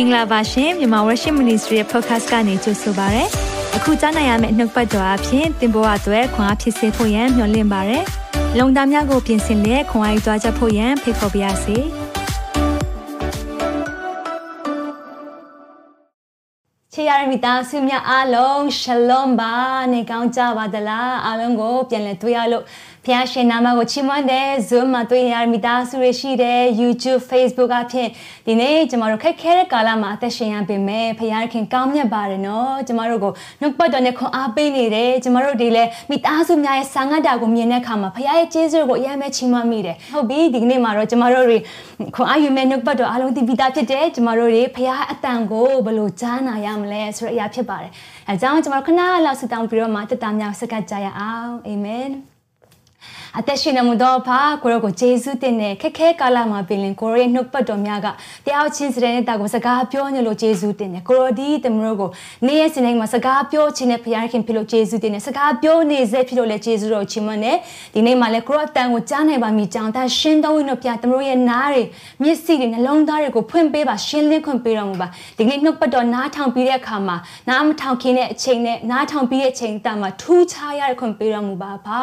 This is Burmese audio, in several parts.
င်္ဂလာပါရှင်မြန်မာ Worship Ministry ရဲ့ podcast ကနေကြိုဆိုပါရစေ။အခုကြားနိုင်ရမယ့်နှုတ်ပတ်တော်အဖြစ်သင်ပေါ်အပ်ွယ်ခွန်အားဖြစ်စေဖို့ယံမျှဝင့်ပါရစေ။လုံတာများကိုပြင်ဆင်လက်ခွန်အားယူကြားချက်ဖို့ယံဖိတ်ခေါ်ပါရစေ။ချေရမိသားစုများအားလုံး shalom ပါနေကောင်းကြပါသလားအားလုံးကိုပြန်လည်တွေ့ရလို့ ဖျားရှင်နာမကိုချီးမွမ်းတယ် Zoom မှာတွေ့ရမိသားစုတွေရှိတယ် YouTube Facebook အဖြစ်ဒီနေ့ကျမတို့ခက်ခဲတဲ့ကာလမှာအသက်ရှင်ရပေမဲ့ဖျားခင်ကောင်းမြတ်ပါတယ်နော်ကျမတို့ကိုနှုတ်ပတ်တော်နဲ့ခွန်အားပေးနေတယ်ကျမတို့ဒီလဲမိသားစုများရဲ့ဆာငတ်တာကိုမြင်တဲ့အခါမှာဖျားရဲ့ကျေးဇူးကိုအယမ်းပဲချီးမွမ်းမိတယ်ဟုတ်ပြီဒီနေ့မှာတော့ကျမတို့တွေခွန်အားယူမဲ့နှုတ်ပတ်တော်အားလုံးသိပြီးသားဖြစ်တယ်ကျမတို့တွေဖျားအတန်ကိုဘယ်လိုကြားနာရမလဲဆိုတဲ့အရာဖြစ်ပါတယ်အဲကြောင့်ကျမတို့ခဏလောက်ဆုတောင်းပြီးတော့မှတက်တာများစကတ်ကြရအောင်အာမင် အသက်ရှင်နေမှုတော့ဖာကိုရောကိုဂျေဇုတင်တဲ့ခက်ခဲကာလမှာပြင်လင်ကိုရောရဲ့နှုတ်ပတ်တော်များကတရားချင်းစတဲ့နဲ့တာကိုစကားပြောနေလို့ဂျေဇုတင်တယ်ကိုရောဒီတမလို့ကိုနေ့ရက်စနေမှာစကားပြောခြင်းနဲ့ဖခင်ခင်ဖြစ်လို့ဂျေဇုတင်တယ်စကားပြောနေစေဖြစ်လို့လည်းဂျေဇုတော်ချီးမွမ်းတယ်ဒီနေ့မှာလည်းကိုရောအတန်ကိုကြားနိုင်ပါမိကြောင်းဒါရှင်းသုံးဝင်တို့ပြတမလို့ရဲ့နားတွေမျက်စိတွေနှလုံးသားတွေကိုဖွင့်ပေးပါရှင်းလင်းခွင့်ပေးတော်မူပါဒီနေ့နှုတ်ပတ်တော်နားထောင်ပြီးတဲ့အခါမှာနားမထောင်ခင်တဲ့အချိန်နဲ့နားထောင်ပြီးတဲ့အချိန်တန်မှာထူးခြားရတဲ့ခွင့်ပေးတော်မူပါပါ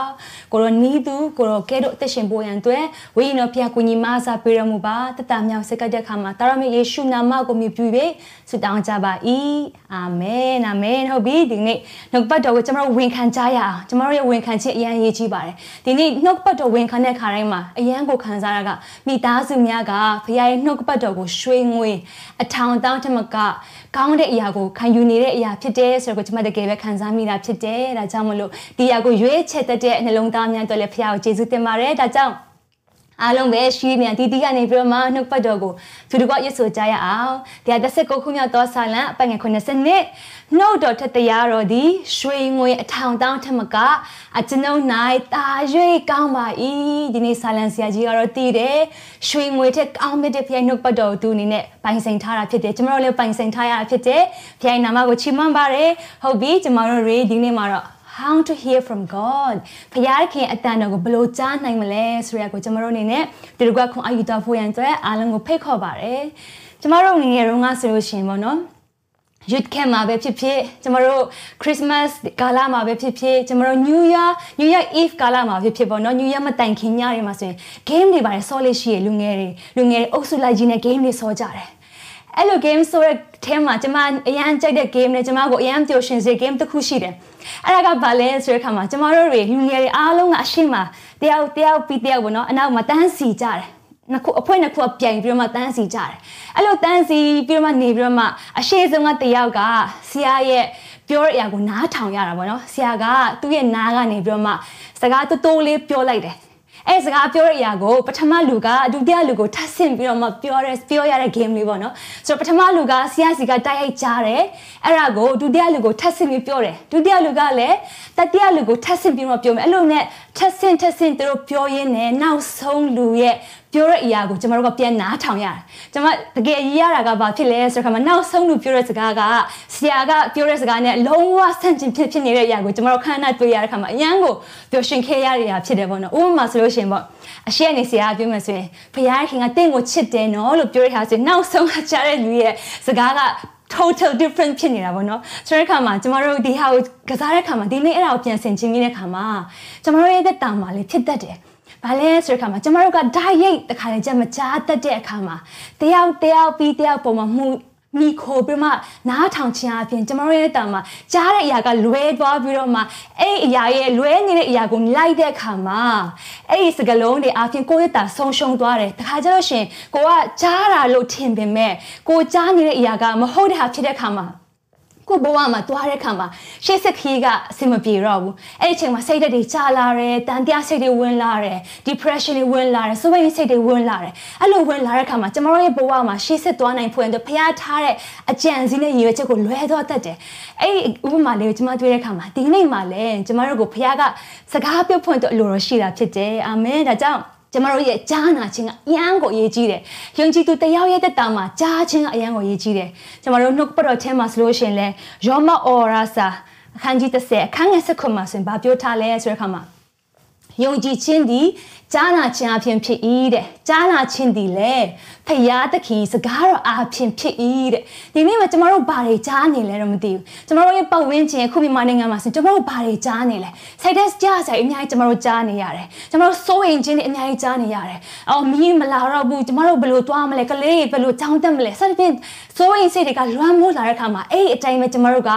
ကိုရောနီးသူကိုရောကဲတို့အသက်ရှင်ဖို့ရန်အတွက်ဝိညာဉ်တော်ဖျားကူညီမဆာပေးရမှုပါတတမြောက်စကတဲ့ခါမှာတာရမေယေရှုနာမကိုမြည်ပြု၍ဆုတောင်းကြပါ၏အာမင်အာမင်ဟုတ်ပြီဒီနေ့နှုတ်ပတ်တော်ကိုကျွန်တော်ဝန်ခံကြရအောင်ကျွန်တော်ရဲ့ဝန်ခံခြင်းအရန်ရေးကြီးပါတယ်ဒီနေ့နှုတ်ပတ်တော်ဝန်ခံတဲ့ခါတိုင်းမှာအရန်ကိုခံစားရတာကမိသားစုများကဖခင်ရဲ့နှုတ်ပတ်တော်ကိုရွှေငွေအထောင်တောင်းတမကကောင်းတဲ့အရာကိုခံယူနေတဲ့အရာဖြစ်တယ်ဆိုတော့ကျွန်မတကယ်ပဲခံစားမိတာဖြစ်တယ်ဒါကြောင့်မလို့ဒီအရာကိုရွေးချယ်တတ်တဲ့နှလုံးသားများတို့လည်းဖခင်ကိုကျေးဇူးတင်ပါတယ်ဒါကြောင့်အားလုံးပဲရှိမြန်တီတီကနေပြီးတော့မှနှုတ်ပတ်တော်ကိုသူတို့ကရစ်ဆိုကြရအောင်တရားတစ်ဆက်ကိုခုမြောက်သောဆာလံအပိုင်ငယ်90နှစ်နှုတ်တော်ထက်တရားတော်သည်ရွှေငွေအထောင်တောင်းထက်မကအကျွန်ုပ်၌တာ၍ကောင်းပါ၏ဒီနေ့ဆာလံဆရာကြီးကတော့တည်တယ်ရွှေငွေထက်ကောင်းမြတ်တဲ့ဖျိုင်းနှုတ်ပတ်တော်သူအနေနဲ့ပိုင်ဆိုင်ထားတာဖြစ်တယ်ကျွန်တော်တို့လည်းပိုင်ဆိုင်ထားရတာဖြစ်တယ်ဖျိုင်းနာမကိုချီးမွမ်းပါတယ်ဟုတ်ပြီကျွန်တော်တို့ဒီနေ့မှာတော့ how to hear from God ဖခင်ခင်အတန်တော်ကိုဘယ်လိုကြားနိုင်မလဲဆိုရကိုကျွန်တော်တို့အနေနဲ့ဒီလိုကခွန်အာယူတော်ဖို့ရန်အတွက်အားလုံးကိုဖိတ်ခေါ်ပါတယ်ကျွန်တော်တို့ငငယ်တုန်းကဆိုလို့ရှိရင်ပေါ့နော် youth camp မှာပဲဖြစ်ဖြစ်ကျမတို့ Christmas ကာလမှာပဲဖြစ်ဖြစ်ကျမတို့ New Year New Year Eve ကာလမှာဖြစ်ဖြစ်ပေါ့နော် New Year မတိုင်ခင်ညတွေမှာဆိုရင် game တွေပါတယ်ဆော်လေးရှိရလူငယ်တွေလူငယ်တွေအုပ်စုလိုက်ကြီးနဲ့ game တွေဆော်ကြတယ်အဲ့လို game ဆိုတဲ့ team မှာကျမအရန်ကြိုက်တဲ့ game နဲ့ကျမကိုအရန်ပျော်ရွှင်စေ game တစ်ခုရှိတယ် အဲ့ဒါကဘာလဲဆိုတဲ့အခါမှာကျမတို့တွေလူငယ်တွေအားလုံးကအရှိမတယောက်တယောက်ပြီးတယောက်ပေါ့နော်အနောက်မှာတန်းစီကြတယ်နှစ်ခုအဖွဲနှစ်ခုကပြိုင်ပြီးတော့မှတန်းစီကြတယ်အဲ့လိုတန်းစီပြီးတော့မှနေပြီးတော့မှအရှိဆုံးကတယောက်ကဆရာရဲ့ပြောတဲ့အရာကိုနားထောင်ရတာပေါ့နော်ဆရာကသူ့ရဲ့နားကနေပြီးတော့မှစကားတိုးတိုးလေးပြောလိုက်တယ် အဲစကားပြောတဲ့အရာကိုပထမလူကဒုတိယလူကိုထပ်ဆင့်ပြီးတော့မှပြောရဲပြောရတဲ့ game လေးပေါ့နော်ဆိုတော့ပထမလူကဆရာစီကတိုက်ရိုက်ကြားတယ်အဲ့ဒါကိုဒုတိယလူကိုထပ်ဆင့်ပြီးပြောတယ်ဒုတိယလူကလည်းတတိယလူကိုထပ်ဆင့်ပြီးတော့ပြောမယ်အဲ့လိုနဲ့ထပ်ဆင့်ထပ်ဆင့်သူတို့ပြောရင်းနဲ့နောက်ဆုံးလူရဲ့ ပြောတဲ့အရာကိုကျမတို့ကပြန်နားထောင်ရတယ်။ကျမတကယ်ရေးရတာကဘာဖြစ်လဲဆိုတော့ခါမှာနောက်ဆုံးလူပြောတဲ့စကားကဆရာကပြောတဲ့စကားနဲ့လုံးဝဆန့်ကျင်ဖြစ်ဖြစ်နေတဲ့အရာကိုကျမတို့ခဏတွေ့ရတဲ့ခါမှာအရန်ကိုပျော်ရွှင်ခဲ့ရတဲ့အရာဖြစ်တယ်ပေါ့နော်။ဥပမာဆိုလို့ရှိရင်ပေါ့အရှိအနေဆရာပြောမှဆိုရင်ဖခင်ကတင့်ကိုချစ်တယ်နော်လို့ပြောရထားဆိုရင်နောက်ဆုံးကကြားတဲ့လူရဲ့စကားက total different ဖြစ်နေတာပေါ့နော်ဆိုတဲ့အခါမှာကျမတို့ဒီဟာကိုကစားတဲ့အခါမှာဒီနေ့အဲ့ဒါကိုပြန်ဆင်ခြင်မိတဲ့အခါမှာကျမတို့ရဲ့သက်တာမှာလေဖြစ်တတ်တယ် ဘာလဲဆိုတဲ့အခါမှာကျမတို့က diet တခါလေကြမကြားတတ်တဲ့အခါမှာတယောက်တယောက်ပြီးတယောက်ပုံမှာမှုမိခိုပြီးမှနားထောင်ခြင်းအပြင်ကျမတို့ရဲ့တာမှာကြားတဲ့အရာကလွဲသွားပြီးတော့မှအဲ့အရာရဲ့လွဲနေတဲ့အရာကိုလိုက်တဲ့အခါမှာအဲ့ဒီစကလုံးတွေအပြင်ကိုယ့်ရဲ့တာဆုံးရှုံးသွားတယ်တခါကျတော့ရှင်ကိုကကြားတာလို့ထင်ပေမဲ့ကိုကြားနေတဲ့အရာကမဟုတ်တဲ့ဟာဖြစ်တဲ့အခါမှာ ကိုဘဝမှာတွားတဲ့ခါမှာရှေ့ဆက်ခီးကအဆင်မပြေတော့ဘူးအဲ့ဒီအချိန်မှာစိတ်ဓာတ်တွေကျလာတယ်တန်တရားစိတ်တွေဝင်လာတယ် depression တွေဝင်လာတယ်စိုးရိမ်စိတ်တွေဝင်လာတယ်အဲ့လိုဝင်လာတဲ့ခါမှာကျမတို့ရဲ့ဘဝမှာရှေ့ဆက်သွားနိုင်ဖွယ်တော့ဖျားထားတဲ့အကြံစည်းနဲ့ရည်ရွယ်ချက်ကိုလွဲသွားတတ်တယ်အဲ့ဒီဥပမာလေးကိုကျမတွေ့တဲ့ခါမှာဒီနေ့မှာလည်းကျမတို့ကိုဖျားကစကားပြောဖွင့်တော့အလိုတော်ရှိတာဖြစ်တယ်အာမင်ဒါကြောင့် ကျမတို့ရဲ့ကြားနာခြင်းကအယံကိုအရေးကြီးတယ်။ယုံကြည်သူတယောက်ရဲ့တက်တာမှာကြားခြင်းကအယံကိုအရေးကြီးတယ်။ကျမတို့နှုတ်ပတ်တော်ထဲမှာဆိုလို့ရှိရင်လဲယောမအော်ရာစာအခန်းကြီး30အခန်းငယ်7မှာဆိုရင်ဗာပြောထားလဲဆိုတဲ့အခါမှာယုံကြည်ခြင်းသည်ကြားနာခြင်းအဖြစ်ဖြစ်၏တဲ့ကြားနာခြင်းသည်လည်းဖယားသခင်စကားတော်အဖြစ်ဖြစ်၏တဲ့ဒီနေ့မှာကျမတို့ဘာတွေကြားနေလဲတော့မသိဘူးကျမတို့ရဲ့ပတ်ဝန်းကျင်ခုမြန်မာနိုင်ငံမှာဆိုကျမတို့ဘာတွေကြားနေလဲစိတ်သက်ကြားဆိုင်အများကြီးကျမတို့ကြားနေရတယ်ကျမတို့စိုးရင်ချင်းတွေအများကြီးကြားနေရတယ်အော်မီးမလာတော့ဘူးကျမတို့ဘယ်လိုသွားမလဲကလေးဘယ်လိုကြောင်းတက်မလဲစသဖြင့်စိုးရင်စိတ်တွေကလွမ်းမိုးလာတဲ့အခါမှာအဲ့ဒီအတိုင်းပဲကျမတို့က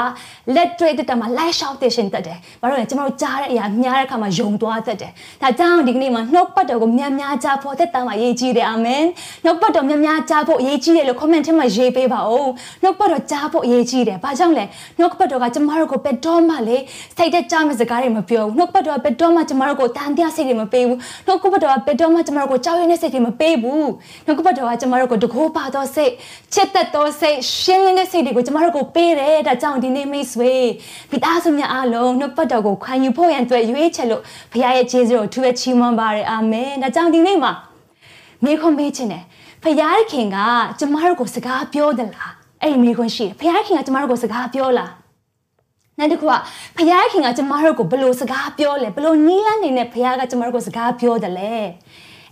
လက်တွေ့တက်တာမှာ light shout တက်ရှင်တက်တယ်ဘာလို့လဲကျမတို့ကြားတဲ့အရာများတဲ့အခါမှာယုံသွားတတ်တယ်ဒါကြောင့်ဒီကနေ့မှာနှုတ်ပတ်တော်ကိုများများကြားဖို့သက်တမ်းမှာရေးကြည့်တယ်အာမင်နှုတ်ပတ်တော်များများကြားဖို့ရေးကြည့်တယ်လို့ comment ထဲမှာရေးပေးပါဦးနှုတ်ပတ်တော်ကြားဖို့ရေးကြည့်တယ်ဘာကြောင့်လဲနှုတ်ပတ်တော်ကကျမတို့ကိုဘယ်တော့မှလေစိတ်သက်ကြားမယ့်စကားတွေမပြောဘူးနှုတ်ပတ်တော်ကဘယ်တော့မှကျမတို့ကိုတန်တရားစိတ်တွေမပေးဘူးနှုတ်ပတ်တော်ကဘယ်တော့မှကျမတို့ကိုကြောက်ရွံ့တဲ့စိတ်တွေမပေးဘူးနှုတ်ပတ်တော်ကကျမတို့ကိုတကိုးပါသောစိတ်ချစ်သက်သောစိတ်ရှင်းလင်းတဲ့စိတ်တွေကိုကျမတို့ကိုပေးတယ်ဒါကြောင့်ဒီနေ့မိတ်ဆွေမိသားစုများအားလုံးနှုတ်ပတ်တော်ကိုခံယူဖို့ရန်အတွက်ရွေးချယ်လို့ဘုရားရဲ့ကျေးဇူးကိုထူးပဲချီးမွမ်းပါတယ်အာမင်ဒါကြောင့်ဒီနေ့မှာမိခွန်ပေးခြင်းတယ်ဖခင်ခင်ကကျမတို့ကိုစကားပြောသလားအဲ့ဒီမိခွန်ရှိတယ်ဖခင်ခင်ကကျမတို့ကိုစကားပြောလားနောက်တစ်ခုကဖခင်ခင်ကကျမတို့ကိုဘယ်လိုစကားပြောလဲဘယ်လိုနီးလန်းနေနဲ့ဖခင်ကကျမတို့ကိုစကားပြောတယ်လဲ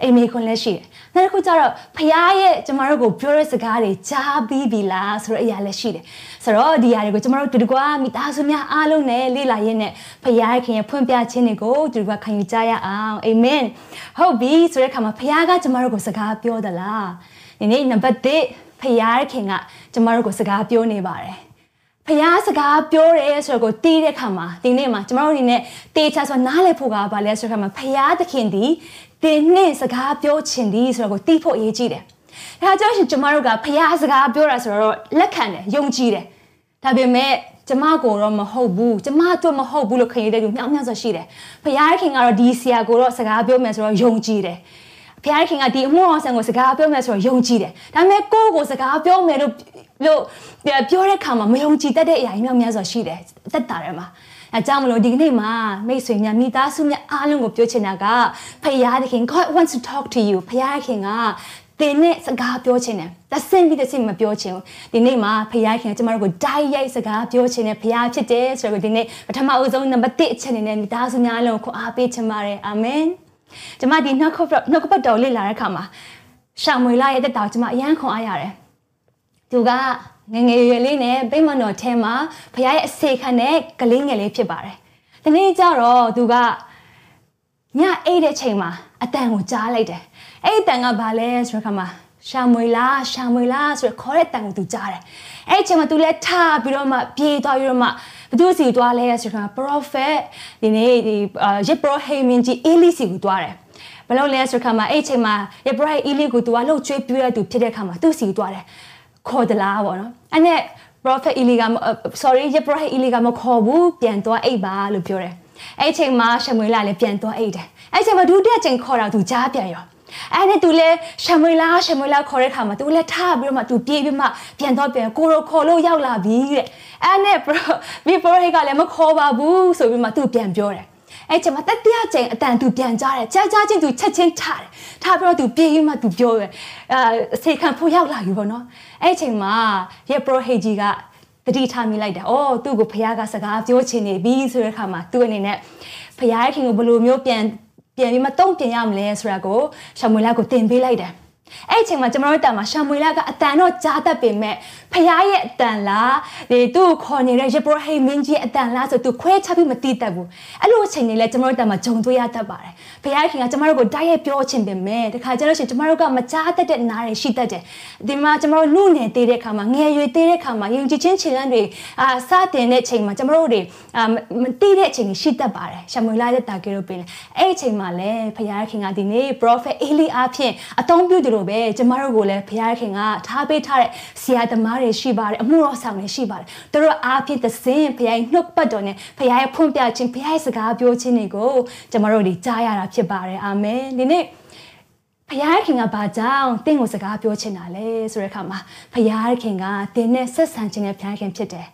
အိမ်မေခွန်လည်းရှိတယ်။နောက်တစ်ခုကျတော့ဖခင်ရဲ့ကျမတို့ကိုပြောတဲ့စကားတွေကြားပြီးပြီလားဆိုတော့အရာလည်းရှိတယ်။ဆိုတော့ဒီအရာတွေကိုကျမတို့တူတကွာမိသားစုများအားလုံးနဲ့လေ့လာရင်းနဲ့ဖခင်ခင်ရဲ့ဖွင့်ပြခြင်းတွေကိုတူတကွာခံယူကြရအောင်။အာမင်။ဟုတ်ပြီဆိုတဲ့အခါမှာဖခင်ကကျမတို့ကိုစကားပြောသလား။ဒီနေ့နံပါတ်1ဖခင်ခင်ကကျမတို့ကိုစကားပြောနေပါတယ်။ဖះစကားပြောတယ်ဆိုတော့ကိုတီးတဲ့ခါမှာဒီနေ့မှာကျမတို့အနေနဲ့တေချာဆိုနားလည်ဖို့ကဘာလဲဆိုတော့ခါမှာဖះသခင်ဒီ တင်းနဲ့စကားပြောချင်သည်ဆိုတော့ကိုတီးဖို့အရေးကြီးတယ်။ဒါကြောင့်ရှင်ကျမတို့ကဖះစကားပြောတာဆိုတော့လက်ခံတယ်ယုံကြည်တယ်။ဒါပေမဲ့ကျမကိုတော့မဟုတ်ဘူးကျမတို့မဟုတ်ဘူးလို့ခင်ရတဲ့လူမြောက်မြောက်ဆိုရှိတယ်။ဖះခင်ကတော့ဒီဆရာကိုတော့စကားပြောမယ်ဆိုတော့ယုံကြည်တယ်။ဖះခင်ကဒီအမှုအောင်ဆန်ကိုစကားပြောမယ်ဆိုတော့ယုံကြည်တယ်။ဒါပေမဲ့ကိုယ့်ကိုစကားပြောမယ်လို့ လို့ပြောတဲ့ခါမှာမယုံကြည်တတ်တဲ့အရာကြီးများများစွာရှိတယ်တက်တာထဲမှာအဲကြောင့်မလို့ဒီကနေ့မှာမိတ်ဆွေများမိသားစုများအားလုံးကိုပြောချင်တာကဖခင်သခင် God wants to talk to you ဖခင်ကသင်နဲ့စကားပြောချင်တယ်။တဆင့်ပြီးတဆင့်မပြောချင်ဘူး။ဒီနေ့မှာဖခင်ခင်ကျမတို့ကိုဓာတ်ရိုက်စကားပြောချင်တဲ့ဖခင်ဖြစ်တယ်ဆိုတော့ဒီနေ့ပထမအဦးဆုံးနံပါတ်1အချက်အနေနဲ့မိသားစုများလုံးကိုအားပေးချင်ပါတယ်။အာမင်။ကျမဒီနှုတ်ခပ်နှုတ်ခပ်တော်လေ့လာတဲ့အခါမှာရှောင်မွေလာရဲ့တက်တော်ကျမအယံခွန်အားရတယ်။ သူကငငယ်ရွယ်လေးနဲ့ဗိမာန်တော်ထဲမှာဖခင်ရဲ့အစေခံတဲ့ကလေးငယ်လေးဖြစ်ပါတယ်။ဒီနေ့ကျတော့သူကညအိတ်တဲ့ချိန်မှာအတန်ကိုကြားလိုက်တယ်။အဲ့ဒီတန်ကဘာလဲဆိုတော့ခါမှာရှာမွေလားရှာမွေလားဆိုတော့ခေါ်တဲ့တန်ကိုသူကြားတယ်။အဲ့ဒီချိန်မှာသူလည်းထားပြီးတော့မှပြေးသွားပြီးတော့မှဘသူစီသွားလဲဆိုတော့ prophet ဒီနေ့ဒီရစ်ပရောဟိမင်ကြီးအေလီစီကိုသွားတယ်။ဘလို့လဲဆိုတော့ခါမှာအဲ့ဒီချိန်မှာရစ်ပရောဟိအေလီကိုသူကလှုပ်ချွေးပြရသူဖြစ်တဲ့ခါမှာသူ့စီကိုသွားတယ်။ ခေါ်သလားပေါ့နော်အဲ့နဲ့ prophet illegal sorry ရ prophet illegal မခေါ်ဘူးပြန်သွားအိတ်ပါလို့ပြောတယ်အဲ့ချိန်မှာရှမွေလာလည်းပြန်သွားအိတ်တယ်အဲ့ချိန်မှာဒုတိယချိန်ခေါ်တာသူကြားပြန်ရောအဲ့နဲ့သူလဲရှမွေလာရှမွေလာခေါ်တဲ့ခါမှာသူလဲထားပြီးတော့မှသူပြေးပြီးမှပြန်တော့ပြန်ကိုရိုခေါ်လို့ရောက်လာပြီတဲ့အဲ့နဲ့ bro ဘီပရိုဟိကလည်းမခေါ်ပါဘူးဆိုပြီးမှသူပြန်ပြောတယ် အဲ့ချိန်မှာတတိယချိန်အတန်သူပြန်ကြားတယ်ကြားကြားချင်းသူချက်ချင်းထားတယ်ထားပြီးတော့သူပြေးပြီးမှသူပြောတယ်အာစေခံဖို့ရောက်လာပြီပေါ့နော်အဲ့ချိန်မှာရဲ့ပရိုဟေဂျီကတတိထားမိလိုက်တာ။အော်သူ့ကိုဖခင်ကစကားပြောချင်နေပြီဆိုတဲ့အခါမှာသူ့အနေနဲ့ဖခင်ခင်ကိုဘယ်လိုမျိုးပြန်ပြန်ပြီးမတုံ့ပြန်ရမလဲဆိုတာကိုရှမွေလာကိုတင်ပေးလိုက်တယ်။ အဲ့အချိန်မှာကျွန်တော်တို့တာမှာရှာမွေလာကအတန်တော့ကြားတတ်ပေမဲ့ဖခင်ရဲ့အတန်လားဒီသူ့ကိုခေါ်နေတဲ့ရပရဟိမင်းကြီးအတန်လားဆိုသူခွဲခြားပြီးမသိတတ်ဘူးအဲ့လိုအချိန်တွေလဲကျွန်တော်တို့တာမှာဂျုံတွေ့ရတတ်ပါတယ်ဖခင်ခင်ကကျွန်တော်တို့ကိုတိုက်ရိုက်ပြောချင်ပေမဲ့တခါကျတော့ရှင်ကျွန်တော်တို့ကမကြားတတ်တဲ့နားတွေရှိတတ်တယ်ဒီမှာကျွန်တော်တို့နှုတ်နယ်သေးတဲ့ခါမှာငယ်ရွယ်သေးတဲ့ခါမှာယုံကြည်ခြင်းခြေလှမ်းတွေအာစတင်တဲ့ချိန်မှာကျွန်တော်တို့တွေအာမသိတဲ့အချိန်တွေရှိတတ်ပါတယ်ရှာမွေလာတဲ့တာကေတို့ပင်အဲ့အချိန်မှာလဲဖခင်ခင်ကဒီနေ့ prophet အေလီအားဖြင့်အသုံးပြုတယ်လို့ပဲကျမတို့ကိုလည်းဘုရားခင်ကထားပေးထားတဲ့ဆရာသမားတွေရှိပါတယ်အမှုတော်ဆောင်တွေရှိပါတယ်သူတို့အားဖြင့်သစဉ်ဘုရားရဲ့နှုတ်ပတ်တော်နဲ့ဘုရားရဲ့ဖွင့်ပြခြင်းဘုရားရဲ့စကားပြောခြင်းတွေကိုကျမတို့ဒီကြားရတာဖြစ်ပါတယ်အာမင်ဒီနေ့ဖခင်ကဘာကြောင့်တင့်ကိုစကားပြောချင်တာလဲဆိုတဲ့အခါမှာဖခင်ကတင်းနဲ့ဆက်ဆံခြင်းနဲ့ဖခင်ဖြစ်တယ်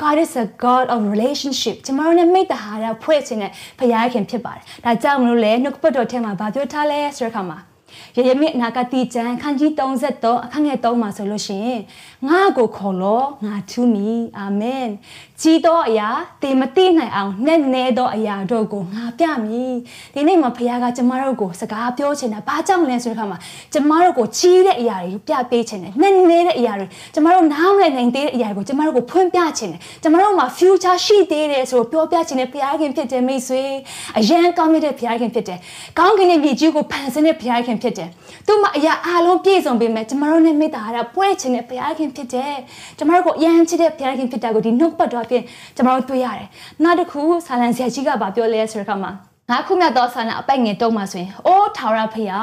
God is a God of relationship ကျမတို့နဲ့မိတ္တဟာရဖွဲ့ခြင်းနဲ့ဖခင်ဖြစ်ပါတယ်ဒါကြောင့်မလို့လေနှုတ်ပတ်တော်ထဲမှာဗာပြောထားလဲဆိုတဲ့အခါမှာ ရရမိအနာဂတိကျမ်းခန်းကြီး33အခန်းငယ်3မှာဆိုလို့ရှိရင်ငါကိုခေါ်လို့ငါထူးမီအာမင် ကြီးသောအရာတေမသိနိုင်အောင်နဲ့နဲသောအရာတို့ကိုငါပြမည်ဒီနေ့မှာဖခင်ကကျမတို့ကိုစကားပြောချင်တာဘာကြောင့်လဲဆိုတဲ့အခါမှာကျမတို့ကိုကြီးတဲ့အရာတွေပြပေးချင်တယ်နဲ့နဲတဲ့အရာတွေကျမတို့နားမလည်နိုင်သေးတဲ့အရာကိုကျမတို့ကိုဖွင့်ပြချင်တယ်ကျမတို့မှာ future ရှိသေးတယ်ဆိုတော့ပြောပြချင်တဲ့ဖခင်ဖြစ်တယ်မိတ်ဆွေအရန်ကောင်းတဲ့ဖခင်ဖြစ်တယ်ကောင်းကင်ရဲ့မြေကြီးကိုဖန်ဆင်းတဲ့ဖခင်ဖြစ်တယ်သူ့မှာအရာအလုံးပြည့်စုံပေမဲ့ကျမတို့နဲ့မေတ္တာဟာပွဲချင်တဲ့ဖခင်ဖြစ်တယ်ကျမတို့ကိုအရန်ချစ်တဲ့ဖခင်ဖြစ်တာကိုဒီနှုတ်ပတ်တော်ဖြင့်ကျမတို့တွေ့ရတယ်။နောက်တစ်ခုဆာလန်ဆရာကြီးကဗာပြောလဲဆိုတဲ့အခါမှာငါခုမြတ်သောဆာလန်အပိုက်ငယ်တုံးမှာဆိုရင်အိုးထာဝရဖရာ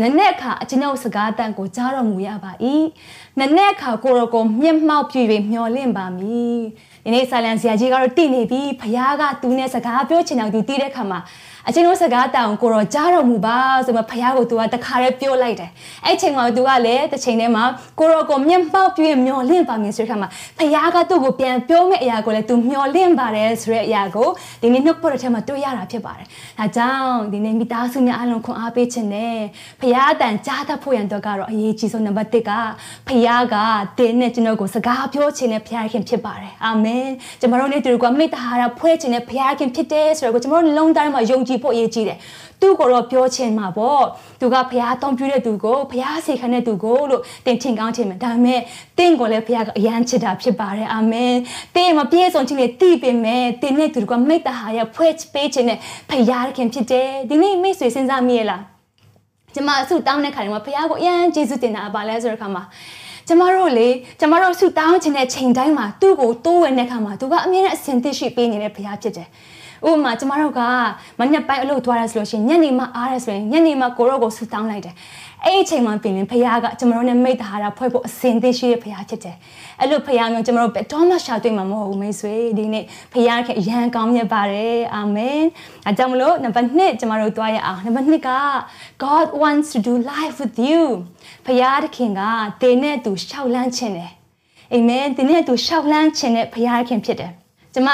နနဲ့အခါအကျွန်ုပ်စကားတန်ကိုကြားတော်မူရပါ၏။နနဲ့အခါကိုရောကိုမျက်မှောက်ပြည့်၍မျော်လင့်ပါမည်။ဒီနေ့ဆာလန်ဆရာကြီးကတော့တည်နေပြီဖရာကသူနဲ့စကားပြောချင်အောင်သူတည်တဲ့အခါမှာ အချင်းတို့စကားတောင်ကိုတော့ကြားတော်မူပါဆိုမှဖခင်ကိုသူကတခါတည်းပြောလိုက်တယ်အဲ့ချိန်မှာသူကလည်းတစ်ချိန်တည်းမှာကိုရောကိုမျက်မှောက်ပြည့်မျောလင့်ပါမယ်ဆိုတဲ့ခါမှာဖခင်ကသူ့ကိုပြန်ပြောမယ့်အရာကိုလည်းသူမျောလင့်ပါတယ်ဆိုတဲ့အရာကိုဒီနေ့နှုတ်ပေါ်တဲ့ထဲမှာတွေ့ရတာဖြစ်ပါတယ်ဒါကြောင့်ဒီနေ့မိသားစုများအလုံးခွန်အားပေးခြင်းနဲ့ဖခင်အတန်ကြားတတ်ဖို့ရန်တော့ကတော့အရေးကြီးဆုံးနံပါတ်1ကဖခင်ကတင်းနဲ့ကျွန်တော်ကိုစကားပြောခြင်းနဲ့ဖခင်ဖြစ်ပါတယ်အာမင်ကျွန်တော်တို့နေ့တူကမိတ္တဟာရဖွဲ့ခြင်းနဲ့ဖခင်ဖြစ်တယ်ဆိုတော့ကျွန်တော်တို့လုံးသားမှာယုံကြည်ကြည့်ဖို့အရေးကြီးတယ်သူ့ကိုတော့ပြောချင်မှာပေါ့သူကဘုရားအသုံးပြုတဲ့သူကိုဘုရားစေခံတဲ့သူကိုလို့တင်ထင်ကောင်းချင်မှာဒါပေမဲ့တင့်ကိုလည်းဘုရားကအယမ်းချစ်တာဖြစ်ပါတယ်အာမင်တင်းမပြည့်စုံခြင်းနဲ့တည်ပင်မဲ့တင်းနဲ့သူကမိတ္တဟာရဲ့ဖွဲ့ပေးခြင်းနဲ့ဘုရားခင်ဖြစ်တယ်ဒီနေ့မိတ်ဆွေစဉ်းစားမိရလားကျမအဆုတောင်းတဲ့ခါတွေမှာဘုရားကိုအယမ်းကျေးဇူးတင်တာပါလဲဆိုတဲ့ခါမှာကျမတို့လေကျမတို့ဆုတောင်းခြင်းတဲ့ချိန်တိုင်းမှာသူ့ကိုတိုးဝင်တဲ့ခါမှာသူကအမြဲတမ်းအစဉ်သိရှိပေးနေတဲ့ဘုရားဖြစ်တယ် ဥပမာကျမတို့ကမညက်ပိုင်းအလုပ်သွားရဆိုလို့ရှိရင်ညနေမှအားရဆိုရင်ညနေမှကိုရောကိုဆူတောင်းလိုက်တယ်အဲ့ဒီအချိန်မှပြင်ရင်ဖခင်ကကျမတို့နဲ့မိတ္တဟာရဖွဲ့ဖို့အစဉ်သိရှိတဲ့ဖခင်ဖြစ်တယ်အဲ့လိုဖခင်မျိုးကျမတို့ဘယ်တော့မှရှာတွေ့မှာမဟုတ်ဘူးမိတ်ဆွေဒီနေ့ဖခင်ရဲ့အရန်ကောင်းမြတ်ပါတယ်အာမင်အကြောင်းမလို့နံပါတ်1ကျမတို့တွားရအောင်နံပါတ်2က God wants to do life with you ဖခင်တခင်ကတင်းနဲ့သူရှောက်လန်းခြင်းတယ်အာမင်တင်းနဲ့သူရှောက်လန်းခြင်းတဲ့ဖခင်ခင်ဖြစ်တယ်ကျမ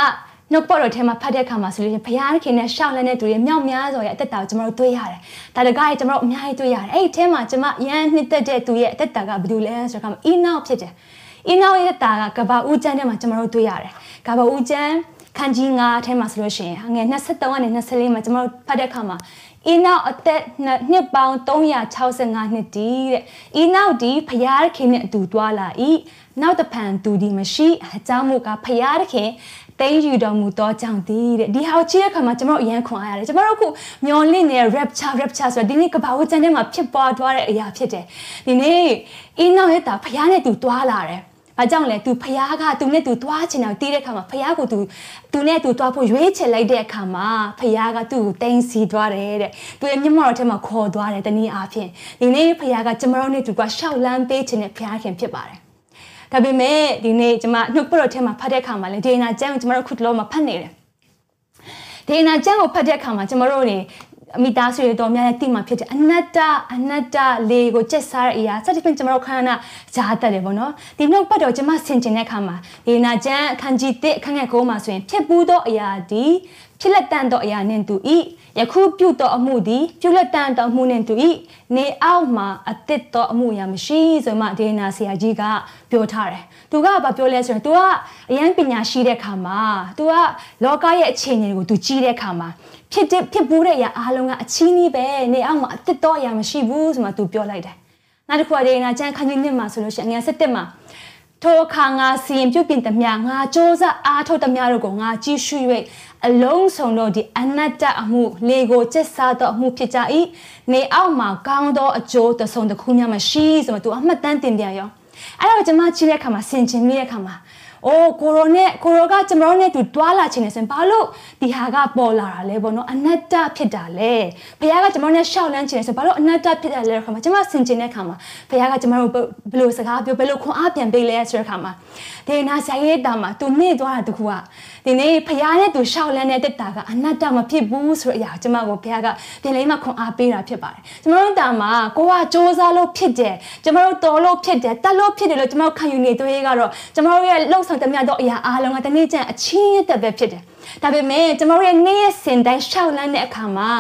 နှုတ်ပေါ်တော်ထဲမှာဖတ်တဲ့အခါမှာဆိုလို့ရှိရင်ဘုရားခင်နဲ့ရှောက်လန်းတဲ့သူတွေမြောက်များစွာရဲ့အသက်တာကိုကျွန်တော်တို့တွေ့ရတယ်။ဒါတကားရဲ့ကျွန်တော်တို့အများကြီးတွေ့ရတယ်။အဲ့ဒီထဲမှာကျွန်မရန်နှစ်သက်တဲ့သူရဲ့အသက်တာကဘယ်လိုလဲဆိုတော့အီနောက်ဖြစ်တယ်။အီနောက်ရဲ့တာကကဘာဦးကျန်းထဲမှာကျွန်တော်တို့တွေ့ရတယ်။ကဘာဦးကျန်းခန်းကြီး9ထဲမှာဆိုလို့ရှိရင်ငွေ23ကနေ24မှာကျွန်တော်တို့ဖတ်တဲ့အခါမှာအီနောက်အသက်နှစ်ပေါင်း365နှစ်တည်းတဲ့အီနောက်ဒီဖျားခင်နဲ့အတူတွာလာ၏နောက်တဖန်သူဒီမရှိအကြောင်းမူကဖျားခင် တိမ့်ယူတော်မူသောကြောင့်ဒီတဲ့ဒီဟာကိုကြည့်တဲ့အခါမှာကျွန်တော်အရန်ခွန်အားရတယ်ကျွန်တော်တို့ခုမျောလင့်နေတဲ့ rapture rapture ဆိုတာဒီနေ့ကဘာဝကျန်တဲ့မှာဖြစ်ပွားသွားတဲ့အရာဖြစ်တယ်ဒီနေ့အင်းနောက်ရဲ့တာဖခင်နဲ့သူတွားလာတယ်ဘာကြောင့်လဲ तू ဖះက तू နဲ့ तू သွားချင်တယ်တီးတဲ့ခါမှာဖះကို तू तू နဲ့ तू သွားဖို့ရွေးချယ်လိုက်တဲ့အခါမှာဖះက तू ကိုတင်စီသွားတယ်တဲ့။ तू ရဲ့မျက်မှောက်ထဲမှာခေါ်သွားတယ်တနည်းအားဖြင့်ဒီနေ့ဖះကကျမတို့နဲ့ तू ကရှောက်လန်းပေးချင်တဲ့ဖះခင်ဖြစ်ပါတယ်။ ဒါပေမဲ့ဒီနေ့ကျမနှုတ်ပတော်ထဲမှာဖတ်တဲ့အခါမှာလည်းဒေနာကျမ်းကိုကျမတို့ခုတလောမှာဖတ်နေတယ်ဒေနာကျမ်းကိုဖတ်တဲ့အခါမှာကျမတို့နေ အမိသားစုတွေတော်များများတိမှဖြစ်တယ်အနတ္တအနတ္တလေးကိုကျက်စားတဲ့အရာစသဖြင့်ကျွန်တော်ခန္ဓာဈာတက်တယ်ပေါ့နော်ဒီနောက်ပတ်တော့ကျွန်မဆင်ကျင်တဲ့အခါမှာဒေနာကျန်အခန်းကြီး1အခန်းငယ်9မှာဆိုရင်ဖြစ်ပူးသောအရာဒီဖြစ်လက်တန်သောအရာနှင့်တူ၏ယခုပြုသောအမှုသည်ပြုလက်တန်သောအမှုနှင့်တူ၏နေအောက်မှာအသစ်သောအမှုအရာမရှိဆိုမှဒေနာဆရာကြီးကပြောထားတယ်သူကဘာပြောလဲဆိုရင် तू ကအရန်ပညာရှိတဲ့ခါမှာ तू ကလောကရဲ့အခြေအနေကို तू ကြီးတဲ့ခါမှာ ဖြစ်တဲ့ဖြစ်ဘူးတဲ့အရာအားလုံးကအချင်းကြီးပဲနေအောင်မှာအစ်တော့အရာမရှိဘူးဆိုမှသူပြောလိုက်တယ်။နောက်တစ်ခုကဒေနာကျန်ခန်းကြီးနှစ်မှာဆိုလို့ရှိရင်ငယ်၁၁မှာထိုခါငါစီရင်ပြုတ်ပြင်သမျှငါစ조사အားထုတ်သမျှတို့ကိုငါကြည့်ရှု၍အလုံးစုံတို့ဒီအနတ္တအမှုလေကိုကျက်စားသောအမှုဖြစ်ကြ၏နေအောင်မှာကောင်းသောအကျိုးတစ်စုံတစ်ခုမျှမရှိဆိုမှသူအမှတ်တမ်းတင်ပြရောအဲ့တော့ကျွန်မကြည့်တဲ့အခါမှာဆင်ခြင်မိတဲ့အခါမှာ အိုးကိုရိုနဲ့ကိုရိုကကျွန်တော်နဲ့တူတွားလာခြင်းနဲ့ဆိုရင်ဘာလို့ဒီဟာကပေါ်လာတာလဲပေါ့နော်အနတ္တဖြစ်တာလဲဘုရားကကျွန်တော်နဲ့ရှောက်လန်းခြင်းနဲ့ဆိုဘာလို့အနတ္တဖြစ်တာလဲခါမှာကျွန်မဆင်ခြင်တဲ့ခါမှာဘုရားကကျွန်တော်တို့ဘယ်လိုစကားပြောဘယ်လိုခွန်အားပြန်ပေးလဲဆိုတဲ့ခါမှာဒေနာဆရာရဲ့တာမှာသူမေ့သွားတာတခုကဒီနေ့ဖခင်နဲ့သူရှောက်လန်းတဲ့တက်တာကအနတ္တမဖြစ်ဘူးဆိုတဲ့အရာကျွန်မကိုဘုရားကပြန်လေးမှခွန်အားပေးတာဖြစ်ပါတယ်ကျွန်တော်တို့တာမှာကိုကစ조사လို့ဖြစ်တယ်ကျွန်တော်တို့တော်လို့ဖြစ်တယ်တက်လို့ဖြစ်တယ်လို့ကျွန်တော်ခံယူနေသေးကတော့ကျွန်တော်တို့ရဲ့လှုပ်ဆောင်သမျှသောအရာအားလုံးကတနေ့ကျန်အချင်းရတဲ့ပဲဖြစ်တယ်ဒါပေမဲ့ကျမတို့ရဲ့နေ့ရက်စဉ်တိုင်းရှောက်လန်းတဲ့အခါမှာ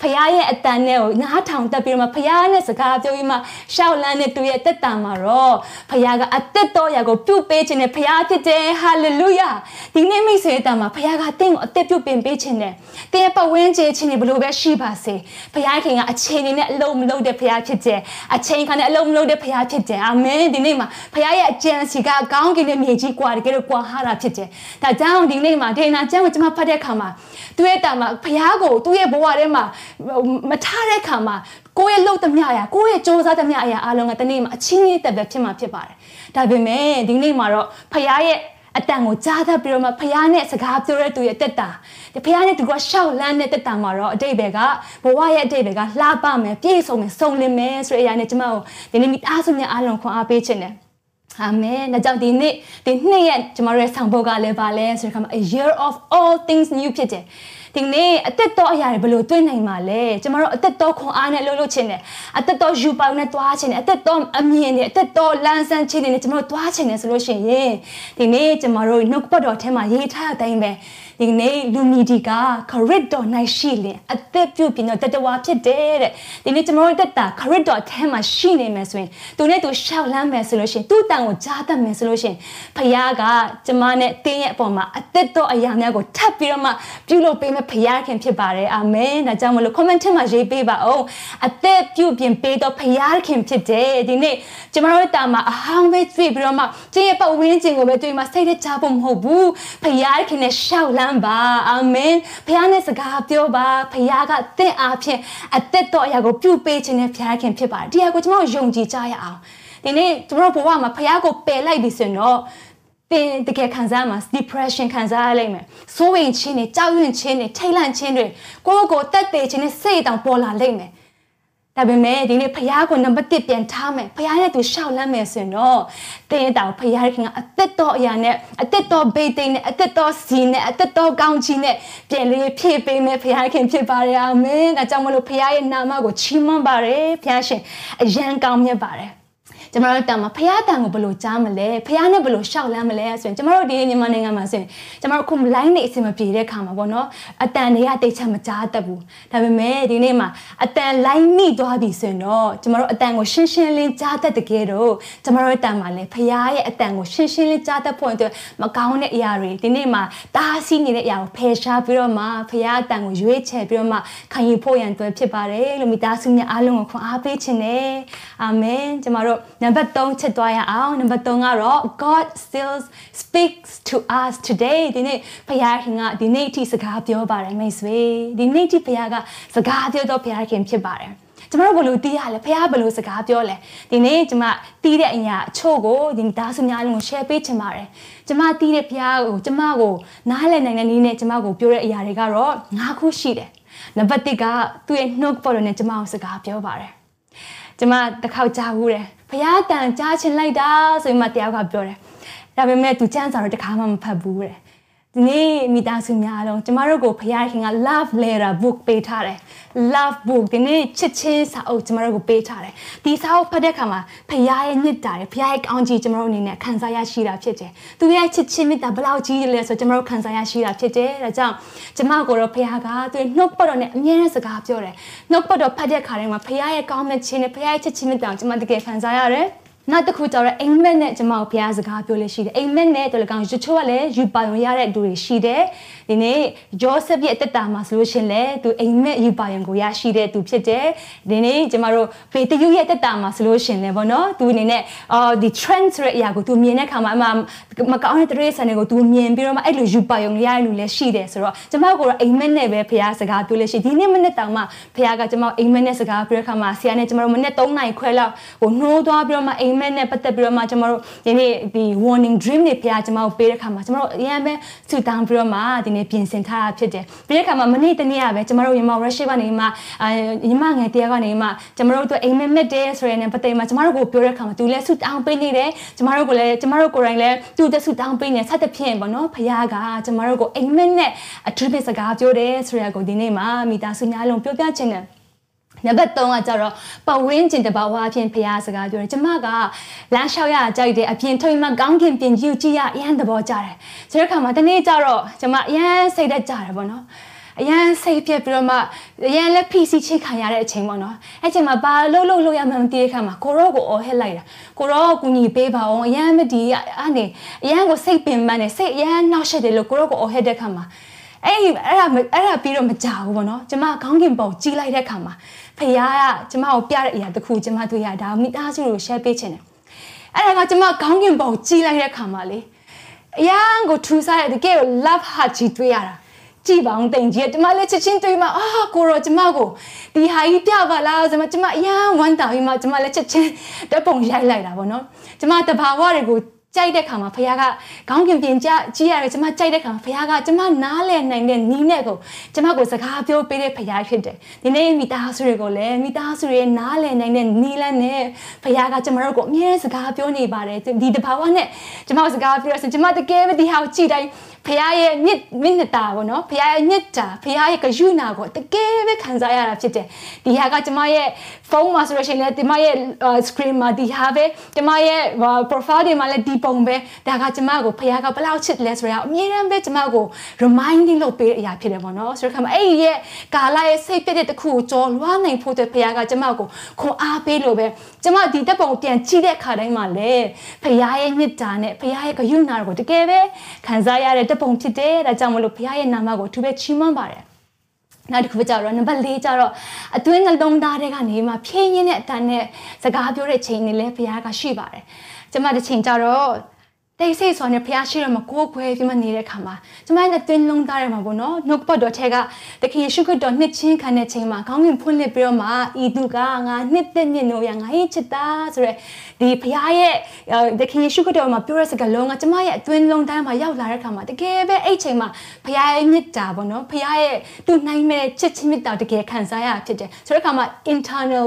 ဖခင်ရဲ့အတန်နဲ့ကိုနားထောင်တက်ပြီးတော့မှဖခင်နဲ့စကားပြောပြီးမှရှောက်လန်းတဲ့သူရဲ့တက်တာမှာတော့ဖခင်ကအသက်တော်ရာကိုပြုတ်ပေးခြင်းနဲ့ဖခင်ဖြစ်တယ်ဟာလေလုယာဒီနေ့မိတ်ဆွေတန်မှာဖခင်ကတင့်ကိုအသက်ပြုတ်ပင်ပေးခြင်းနဲ့တင်းရဲ့ပတ်ဝန်းကျင်ခြင်းတွေဘလို့ပဲရှိပါစေဖခင်ခင်ကအချိန်တွေနဲ့အလုံးမလုံးတဲ့ဖခင်ဖြစ်တယ်အချိန်ခါနဲ့အလုံးမလုံးတဲ့ဖခင်ဖြစ်တယ်အာမင်ဒီနေ့မှာဖခင်ရဲ့အကြံစီကကောင်းကင်နဲ့မြေကြီးကွာတကယ်လို့ကွာဟာတာဖြစ်တယ်ဒါကြောင့်ဒီနေ့မှာဒေနာကျမ်းကိုကျွန်မဖတ်တဲ့အခါမှာသူရဲ့တာမှာဖခင်ကိုသူ့ရဲ့ဘဝထဲမှာမထားတဲ့အခါမှာကိုယ့်ရဲ့လှုပ်သမျှအရာကိုယ့်ရဲ့စ조사သမျှအရာအလုံးကတနေ့မှာအချင်းကြီးတက်ပဲဖြစ်မှာဖြစ်ပါတယ်ဒါပေမဲ့ဒီနေ့မှာတော့ဖခင်ရဲ့အတန်ကိုကြားတတ်ပြီးတော့မှဖះနဲ့စကားပြောတဲ့သူရဲ့တက်တာဒီဖះနဲ့သူကရှောက်လန်းတဲ့တက်တာမှာတော့အတိတ်ဘယ်ကဘဝရဲ့အတိတ်ဘယ်ကလှပမယ်ပြည့်စုံမယ်စုံလင်မယ်ဆိုတဲ့အရာနဲ့ကျွန်မတို့ဒီနေ့မိသားစုများအားလုံးခွန်အားပေးခြင်းတယ် အာမင်။ဒါကြောင့်ဒီနေ့ဒီနှစ်ရက်ကျမတို့ရဲ့ဆောင်ပုဒ်ကလည်းပါလဲဆိုတဲ့အခါမှာ a year of all things new ဖြစ်တယ်။ ဒီနေ့အသက်တော်အရာတွေဘယ်လိုတွေ့နိုင်မှာလဲ။ကျမတို့အသက်တော်ခွန်အားနဲ့လှုပ်လှုပ်ခြင်းနဲ့အသက်တော်ယူပေါင်းနဲ့တွားခြင်းနဲ့အသက်တော်အမြင်နဲ့အသက်တော်လန်းဆန်းခြင်းနဲ့ကျမတို့တွားခြင်းနဲ့ဆိုလို့ရှိရင်ဒီနေ့ကျမတို့နှုတ်ပတ်တော်ထဲမှာရေးထားတဲ့အတိုင်းပဲ။ဒီနေ့လူမီဒီကခရစ်တော်၌ရှိလင်အသက်ပြုပြင်တော့တတဝါဖြစ်တယ်တဲ့ဒီနေ့ကျွန်တော်တို့တက်တာခရစ်တော်အထက်မှာရှိနေမယ်ဆိုရင်သူနဲ့သူရှောက်လန်းမယ်ဆိုလို့ရှိရင်သူ့တန်ကိုကြားတတ်မယ်ဆိုလို့ရှိရင်ဖခင်ကကျမနဲ့တင်းရဲ့အပေါ်မှာအသက်တော်အရာများကိုထပ်ပြီးတော့မှပြုလုပ်ပေးမယ်ဖခင်ခင်ဖြစ်ပါတယ်အာမင်ဒါကြောင့်မလို့ comment ထဲမှာရေးပေးပါအောင်အသက်ပြုပြင်ပေးတော့ဖခင်ခင်ဖြစ်တယ်ဒီနေ့ကျမတို့တာမှာအဟောင်းပဲတွေ့ပြီးတော့မှကျင့်ရဲ့ပတ်ဝန်းကျင်ကိုပဲတွေ့မှစိတ်နဲ့ကြားဖို့မဟုတ်ဘူးဖခင်ခင်နဲ့ရှောက်လန်းပါအာမင်ဖခင်နဲ့စကားပြောပါဖခင်ကတင့်အားဖြင့်အသက်တော်အရာကိုပြုပေးခြင်းနဲ့ဖခင်ခင်ဖြစ်ပါတယ်ဒီအရာကိုကျွန်တော်ယုံကြည်ကြရအောင်ဒီနေ့ကျွန်တော်ဘဝမှာဖခင်ကိုပယ်လိုက်ပြီဆိုရင်တော့ တင်တကယ်ခံစားမှာ depression ခံစားရလိမ့်မယ်။စိုးရင်ချင်းတွေကြောက်ရွံ့ချင်းတွေထိတ်လန့်ချင်းတွေကိုယ့်ကိုယ်တက်သေးခြင်းနဲ့စိတ်တောင်ပေါ်လာလိမ့်မယ်ဒါပေမဲ့ဒီနေ့ဖះကိုနံပါတ်1ပြန်ထားမယ်ဖះနဲ့သူရှောက်လန်းမယ်ဆိုရင်တော့တင်းတောင်ဖះခင်ကအသက်တော်အရာနဲ့အသက်တော်ဘေးသိမ်းနဲ့အသက်တော်စီနဲ့အသက်တော်ကောင်းချီးနဲ့ပြန်လေးဖြည့်ပေးမယ်ဖះခင်ဖြစ်ပါရအာမင်ဒါကြောင့်မလို့ဖះရဲ့နာမကိုချီးမွမ်းပါတယ်ဖះရှင်အယံကောင်းမြတ်ပါတယ် ကျမတို့တန်မှာဖះတန်ကိုဘယ်လိုကြားမလဲဖះနဲ့ဘယ်လိုရှောက်လန်းမလဲဆိုရင်ကျမတို့ဒီမြန်မာနိုင်ငံမှာဆိုရင်ကျမတို့ခု line နေအဆင်မပြေတဲ့ခါမှာပေါ့နော်အတန်တွေကတိတ်ချမကြားတတ်ဘူးဒါပေမဲ့ဒီနေ့မှာအတန် line မိသွားပြီဆိုရင်တော့ကျမတို့အတန်ကိုရှင်းရှင်းလင်းကြားတတ်တကယ်တော့ကျမတို့တန်မှာလည်းဖះရဲ့အတန်ကိုရှင်းရှင်းလင်းကြားတတ်ဖို့အတွက်မကောင်းတဲ့အရာတွေဒီနေ့မှာတားဆီးနေတဲ့အရာကိုဖယ်ရှားပြီးတော့မှဖះအတန်ကိုရွေးချယ်ပြီးတော့မှခံယူဖို့ရန်အတွက်ဖြစ်ပါတယ်လို့မိသားစုများအားလုံးကိုခွန်အားပေးခြင်းနဲ့အာမင်ကျမတို့နံပါတ်3ချက်သွားရအောင်နံပါတ်3ကတော့ God still speaks to us today ဒီနေ့ဘုရားခင်ကဒီနေ့အထိစကားပြောပါတယ်မိတ်ဆွေဒီနေ့အထိဘုရားကစကားပြောတော့ဘုရားခင်ဖြစ်ပါတယ်ကျမတို့ဘလို့တီးရလဲဖះဘလို့စကားပြောလဲဒီနေ့ကျမတီးတဲ့အရာအချို့ကိုဒီသားစုများလုံးကို share ပေးချင်ပါတယ်ကျမတီးတဲ့ဖះကိုကျမကိုနားလည်နိုင်တဲ့နည်းနဲ့ကျမကိုပြောတဲ့အရာတွေကတော့၅ခုရှိတယ်နံပါတ်1ကသူ့ရဲ့နှုတ်ပေါ်တော့နဲ့ကျမကိုစကားပြောပါတယ် ကျမတစ်ခေါက်ကြားဘူးတယ်ဘုရားတန်ကြားချင်လိုက်တာဆိုပြီးမှတယောက်ကပြောတယ်ဒါပေမဲ့သူကျမ်းစာတော့တခါမှမဖတ်ဘူးတဲ့ ဒီနေ့မိသားစုများလုံးကျမတို့ကိုဖခင်က love letter book ပေးထားတယ် love book ဒီနေ့ချစ်ချင်းစာအုပ်ကျမတို့ကိုပေးထားတယ်ဒီစာအုပ်ဖတ်တဲ့အခါမှာဖခင်ရဲ့မြတ်တာတွေဖခင်ရဲ့ကောင်းချီးကျမတို့အနေနဲ့ခံစားရရှိတာဖြစ်တယ်သူရဲ့ချစ်ချင်းမြတ်တာဘလောက်ကြီးလဲဆိုကျမတို့ခံစားရရှိတာဖြစ်တယ်ဒါကြောင့်ကျမကိုတော့ဖခင်ကသူနှုတ်ပတ်တော်နဲ့အမြဲတမ်းစကားပြောတယ်နှုတ်ပတ်တော်ဖတ်တဲ့အခါတိုင်းမှာဖခင်ရဲ့ကောင်းမြတ်ခြင်းနဲ့ဖခင်ရဲ့ချစ်ချင်းမြတ်တာကိုကျမတကယ်ခံစားရတယ် နောက်တစ်ခုကျတော့အိမ်မက်နဲ့ကျမတို့ဘုရားစကားပြောလို့ရှိတယ်အိမ်မက်နဲ့တော်လကောင်ယူချိုးကလည်းယူပါယုံရတဲ့သူတွေရှိတယ်ဒီနေ့ဂျောဆက်ရဲ့အသက်တာမှာဆိုလို့ရှင်လေသူအိမ်မက်ယူပါယုံကိုရရှိတဲ့သူဖြစ်တယ်ဒီနေ့ကျမတို့ပေတယူရဲ့အသက်တာမှာဆိုလို့ရှင်လေပေါ့နော်သူအနေနဲ့အော်ဒီ trend ဆိုတဲ့အရာကိုသူမြင်တဲ့အခါမှာအမှမကောင်းတဲ့တရေဆန်တွေကိုသူမြင်ပြီးတော့မှအဲ့လိုယူပါယုံရတဲ့လူလည်းရှိတယ်ဆိုတော့ကျမတို့ကတော့အိမ်မက်နဲ့ပဲဘုရားစကားပြောလို့ရှိဒီနေ့မနေ့တောင်မှဘုရားကကျမတို့အိမ်မက်နဲ့စကားပြောတဲ့အခါမှာဆရာနဲ့ကျမတို့မနေ့3နိုင်ခွဲလောက်ဟိုနှိုးသွားပြီးတော့မှအိမ်မက်နဲ့ပတ်သက်ပြီးတော့မှကျမတို့ဒီနေ့ဒီ warning dream တွေဖခင်ကျမတို့ပေးတဲ့ခါမှာကျမတို့အရင်ပဲဆူတောင်းပြီးတော့မှဒီနေ့ပြင်ဆင်ထားတာဖြစ်တယ်ပြီးတဲ့ခါမှာမနေ့တနေ့ကပဲကျမတို့ညီမ worship ကနေမှအာညီမငယ်တရားကနေမှကျမတို့တို့အိမ်မက်မက်တယ်ဆိုရတဲ့ပတ်သက်မှာကျမတို့ကိုပြောတဲ့ခါမှာသူလည်းဆူတောင်းပေးနေတယ်ကျမတို့ကိုလည်းကျမတို့ကိုယ်တိုင်လည်းသူတက်ဆူတောင်းပေးနေဆက်တဲ့ဖြစ်ပေါ့နော်ဖခင်ကကျမတို့ကိုအိမ်မက်နဲ့အထူးဖြစ်စကားပြောတယ်ဆိုရကိုဒီနေ့မှာမိသားစုများလုံးပြောပြချင်တယ် နံပါတ်3ကကြတော့ပဝင်းကျင်တဘာဝအဖြစ်ဖျားစကားပြောတယ်ကျမကလမ်းလျှောက်ရကြိုက်တယ်အပြင်ထုတ်မှကောင်းကင်ပြင်ယူကြည့်ရအရန်သဘောကျတယ်ဆိုတဲ့အခါမှာတနေ့ကျတော့ကျမအရန်စိတ်သက်ကြတယ်ပေါ့နော်အရန်စိတ်ပြက်ပြီးတော့မှအရန်လက် PC ချိတ်ခံရတဲ့အချိန်ပေါ့နော်အဲ့ချိန်မှာဘာလို့လို့လို့ရမှန်းမသိတဲ့ခါမှာကိုရောကိုအော်ဟစ်လိုက်တာကိုရောကူညီပေးပါအောင်အရန်မဒီအဲ့နေအရန်ကိုစိတ်ပင်ပန်းနေစိတ်အရန်နှောက်ရှက်တယ်လို့ကိုရောကိုအော်ဟစ်တဲ့ခါမှာအဲ့ဒီအဲ့ဒါအဲ့ဒါပြီးတော့မကြောက်ဘူးပေါ့နော်ကျမခေါင်းကင်ပေါ်ကြီးလိုက်တဲ့ခါမှာ ဖခင်ကကျမကိုပြတဲ့အရာတစ်ခုကျမတွေ့ရဒါမိသားစုကို share ပေးချင်တယ်အဲ့ဒါကကျမခေါင်းကင်ပေါ်ကြီးလိုက်တဲ့ခါမှာလေအရန်ကိုထူဆားတဲ့တကယ်ကို love heart ကြီးတွေ့ရတာကြည်ပါအောင်တင်ကြီးကျမလည်းချက်ချင်းတွေ့မှအာကိုရောကျမကိုဒီဟာကြီးပြပါလားဆိုမှကျမအရန်ဝမ်းတာပြီးမှကျမလည်းချက်ချင်းတက်ပုံရိုက်လိုက်တာပေါ့နော်ကျမတဘာဝတွေကို ကြိုက်တဲ့ခါမှာဖခင်ကခေါင်းကင်ပြင်ကြကြီးရတယ်ကျမကြိုက်တဲ့ခါမှာဖခင်ကကျမနားလည်နိုင်တဲ့နီးနဲ့ကိုကျမကိုစကားပြောပေးတဲ့ဖခင်ဖြစ်တယ်ဒီနေ့မိသားစုတွေကိုလည်းမိသားစုတွေနားလည်နိုင်တဲ့နီးလန်းနဲ့ဖခင်ကကျမတို့ကိုအမြဲစကားပြောနေပါတယ်ဒီတဘာဝနဲ့ကျမကိုစကားပြောရဆိုကျမတကယ်ပဲဒီဟာကိုကြည့်တိုင်းဖခင်ရဲ့မြစ်မြင့်တာပေါ့နော်ဖခင်ရဲ့မြစ်တာဖခင်ရဲ့ကယူနာကိုတကယ်ပဲခံစားရတာဖြစ်တယ်ဒီဟာကကျမရဲ့ဖုန်းမှာဆိုလို့ရှိရင်လည်းဒီမရဲ့ screen မှာဒီဟာပဲကျမရဲ့ profile တွေမှာလည်းဒီပုံပဲဒါကကျမကိုဖခင်ကဘလောက်ချစ်လဲဆိုတော့အမြဲတမ်းပဲကျမကို reminding လုပ်ပေးတဲ့အရာဖြစ်တယ်ပေါ့နော်ဆိုတော့ခါမှာအဲ့ဒီရဲ့ကာလာရဲ့စိတ်ပြတဲ့တခုကိုကြော်လွှားနိုင်ဖို့အတွက်ဖခင်ကကျမကိုခွန်အားပေးလို့ပဲကျမဒီတက်ပုံပြန်ကြည့်တဲ့ခါတိုင်းမှာလည်းဖခင်ရဲ့မြစ်တာနဲ့ဖခင်ရဲ့ကယူနာကိုတကယ်ပဲခံစားရတဲ့တပုံဖြစ်တယ်ဒါကြောင့်မလို့ဘုရားရဲ့နာမကိုအထူးပဲချီးမွမ်းပါတယ်နောက်တစ်ခုကြတော့နံပါတ်၄ကြတော့အတွင်းနှလုံးသားတွေကနေမှဖြင်းရင်းတဲ့အတန်နဲ့စကားပြောတဲ့ချိန်တွေလည်းဘုရားကရှိပါတယ်။ ကျမတစ်ချိန်ကြတော့တိတ်ဆိတ်ဆိုနေဖះရှိရမကိုးခွဲပြီးမှနေတဲ့ခါမှာကျမနဲ့တွင်းလုံးသားရမှာပေါ့နော်နှုတ်ပတ်တော်ထဲကတခင်ရှုခတ်တော်နှစ်ချင်းခံတဲ့ချိန်မှာခေါင်းငင်ဖွင့်လှစ်ပြီးတော့မှဤသူကငါနှစ်သက်မြင့်လို့ရငါရဲ့ချစ်သားဆိုရဲဒီဖះရဲ့တခင်ရှုခတ်တော်မှာပြောတဲ့စကားလုံးကကျမရဲ့အတွင်းလုံးသားမှာရောက်လာတဲ့ခါမှာတကယ်ပဲအဲ့ချိန်မှာဖះရဲ့မြစ်တာပေါ့နော်ဖះရဲ့သူ့နိုင်မဲ့ချစ်ချင်းမြစ်တာတကယ်ခံစားရဖြစ်တယ်ဆိုတဲ့ခါမှာ internal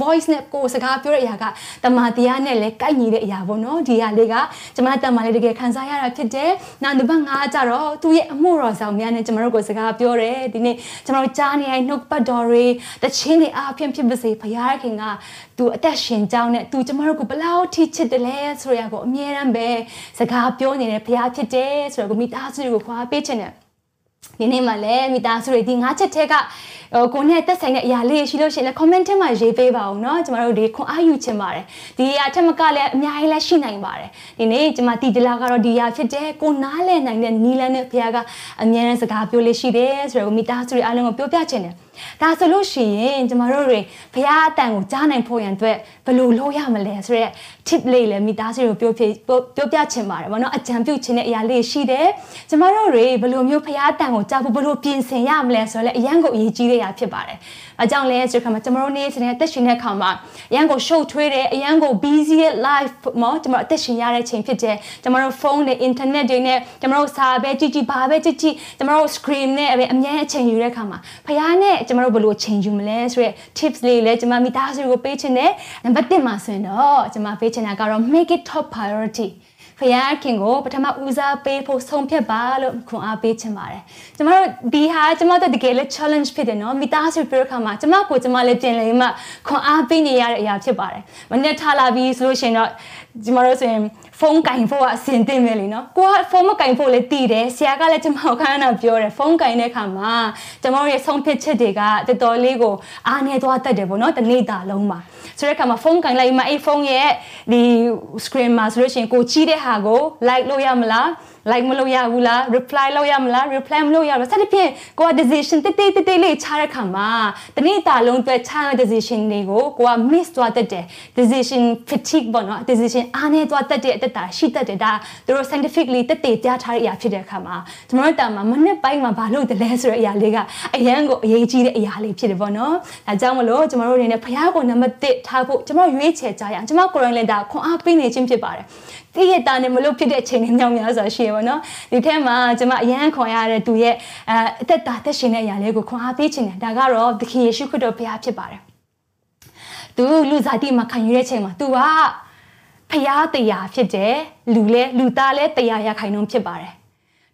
voice နဲ့ကိုယ်စကားပြောတဲ့အရာကတမန်တရားနဲ့လည်းကိုက်ညီတဲ့အရာပေါ့နော်ဒီဟာလေးကကျွန်မတမန်လေးတကယ်ခံစားရတာဖြစ်တယ်နောက်နံပါတ်5ကျတော့သူ့ရဲ့အမှုတော်ဆောင်များနဲ့ကျွန်တော်တို့ကိုစကားပြောတယ်ဒီနေ့ကျွန်တော်ကြားနေရနှုတ်ပတ်တော်တွေတခြင်းတွေအားဖြင့်ဖြစ်ပါစေဘုရားခင်ကသူအသက်ရှင်ကြောင်းနဲ့သူကျွန်တော်တို့ကိုဘလောက်ထိချစ်တယ်လဲဆိုရကိုအမြဲတမ်းပဲစကားပြောနေတဲ့ဘုရားဖြစ်တယ်ဆိုတော့ကိုမိသားစုတွေကိုခွာပေးခြင်းနဲ့ ဒီနေ့မှလည်းမိသားစုတွေဒီငါးချက်ထဲကဟိုကိုနဲ့သက်ဆိုင်တဲ့အရာလေးရှိလို့ရှိရင်လည်း comment ထဲမှာရေးပေးပါအောင်เนาะကျမတို့ဒီခွန်အားယူချင်ပါတယ်ဒီအရာထက်မကလည်းအများကြီးလည်းရှိနိုင်ပါတယ်ဒီနေ့ကျမတီတလာကတော့ဒီအရာဖြစ်တဲ့ကိုနားလည်နိုင်တဲ့နီလန်းနဲ့ဘုရားကအမြဲတမ်းစကားပြောလေးရှိတယ်ဆိုတော့မိသားစုတွေအားလုံးကိုပြောပြချင်တယ်ဒါဆိုလို့ရှိရင်ကျမတို့တွေဘုရားအတန်ကိုကြားနိုင်ဖို့ရန်အတွက်ဘယ်လိုလုပ်ရမလဲဆိုတော့ tip လေးလည်းမိသားစုကိုပြောပြပြောပြချင်ပါတယ်ဗောနော်အကြံပြုချင်တဲ့အရာလေးရှိတယ်ကျမတို့တွေဘယ်လိုမျိုးဘုရားအတန်ကိုကြားဖို့ဘယ်လိုပြင်ဆင်ရမလဲဆိုတော့လည်းအရန်ကိုအရေးကြီးတဲ့အရာဖြစ်ပါတယ်အကြောင်းလဲဆိုခါမှာကျမတို့နေ့စဉ်အသက်ရှင်တဲ့ခါမှာအရန်ကို show ထွေးတယ်အရန်ကို busy life မောကျမတို့အသက်ရှင်ရတဲ့ချိန်ဖြစ်တယ်ကျမတို့ဖုန်းနဲ့ internet တွေနဲ့ကျမတို့စာပဲကြည့်ကြည့်ဘာပဲကြည့်ကြည့်ကျမတို့ screen နဲ့အများအချိန်ယူတဲ့ခါမှာဖခင်နဲ့ကျမတို့ဘယ်လိုချိန်ယူမလဲဆိုရက် tips လေးလည်းကျမမိသားစုကိုပေးချင်တယ်နံပါတ်1မှာဆိုရင်တော့ကျမပေးချင်တာကတော့ make it top priority ဖယားခင်ကိုပထမဦးစားပေးဖို့ဆုံးဖြတ်ပါလို့ခွန်အားပေးချင်ပါတယ်ကျမတို့ဒီဟာကျမတို့တကယ်လဲ challenge ဖြစ်တယ်နော်မိသားစုပြောခါမှာကျမကိုကျမလည်းပြင်လေမှခွန်အားပေးနေရတဲ့အရာဖြစ်ပါတယ်မနေ့ထားလာပြီးဆိုလို့ရှိရင်တော့ ကျမတို့ဆိုရင်ဖုန်းကင်ဖို့ကအဆင်သင့်ပဲလीနော်ကိုကဖုန်းမကင်ဖို့လည်းတည်တယ်ဆရာကလည်းကျမကိုခဏခဏပြောတယ်ဖုန်းကင်တဲ့ခါမှာကျမတို့ရဲ့ဆုံးဖြတ်ချက်တွေကတော်တော်လေးကိုအားနေသွားတတ်တယ်ပေါ့နော်တနေ့တာလုံးမှာဆိုတဲ့အခါမှာဖုန်းကင်လိုက်မှအဲ့ဖုန်းရဲ့ဒီ screen မှာဆိုလို့ရှိရင်ကိုကြီးတဲ့ဟာကို like လုပ်ရမလား like မလုပ်ရဘူးလား reply လုပ်ရမလား reply မလုပ်ရဘူးစသဖြင့်ကိုက decision တိတိတိတိလေးချတဲ့ခါမှာတနေ့တာလုံးအတွက်ချတဲ့ decision တွေကိုကိုက miss သွားတတ်တယ် decision fatigue ပေါ့နော် decision အားနေသွားတတ်တဲ့အတ္တရှိတတ်တယ်ဒါသူတို့ scientifically တက်တည်ပြထားတဲ့အရာဖြစ်တဲ့အခါမှာကျွန်တော်တို့တာမှာမနစ်ပိုင်းမှာဘာလို့တလဲဆိုတဲ့အရာလေးကအရန်ကိုအရေးကြီးတဲ့အရာလေးဖြစ်တယ်ပေါ့နော်ဒါကြောင့်မလို့ကျွန်တော်တို့အနေနဲ့ဖះကိုနံပါတ်1ထားဖို့ကျွန်တော်ရွေးချယ်ကြရအောင်ကျွန်တော်ကိုရိုင်းလင်ဒါခွန်အားပေးနေခြင်းဖြစ်ပါတယ်တည့်ရတာနဲ့မလို့ဖြစ်တဲ့အချိန်တွေမြောက်များစွာရှိရပါတော့ဒီထဲမှာကျွန်မအရန်ခွန်ရတဲ့သူရဲ့အဲအသက်တာသက်ရှင်တဲ့အရာလေးကိုခွန်အားပေးခြင်းတယ်ဒါကတော့သခင်ယေရှုခရစ်တော်ဘုရားဖြစ်ပါတယ်သူလူစားတိမှာခံယူတဲ့ချိန်မှာသူကဖျားတရားဖြစ်တယ်လူလဲလူသားလဲတရားရခိုင်နှုန်းဖြစ်ပါတယ်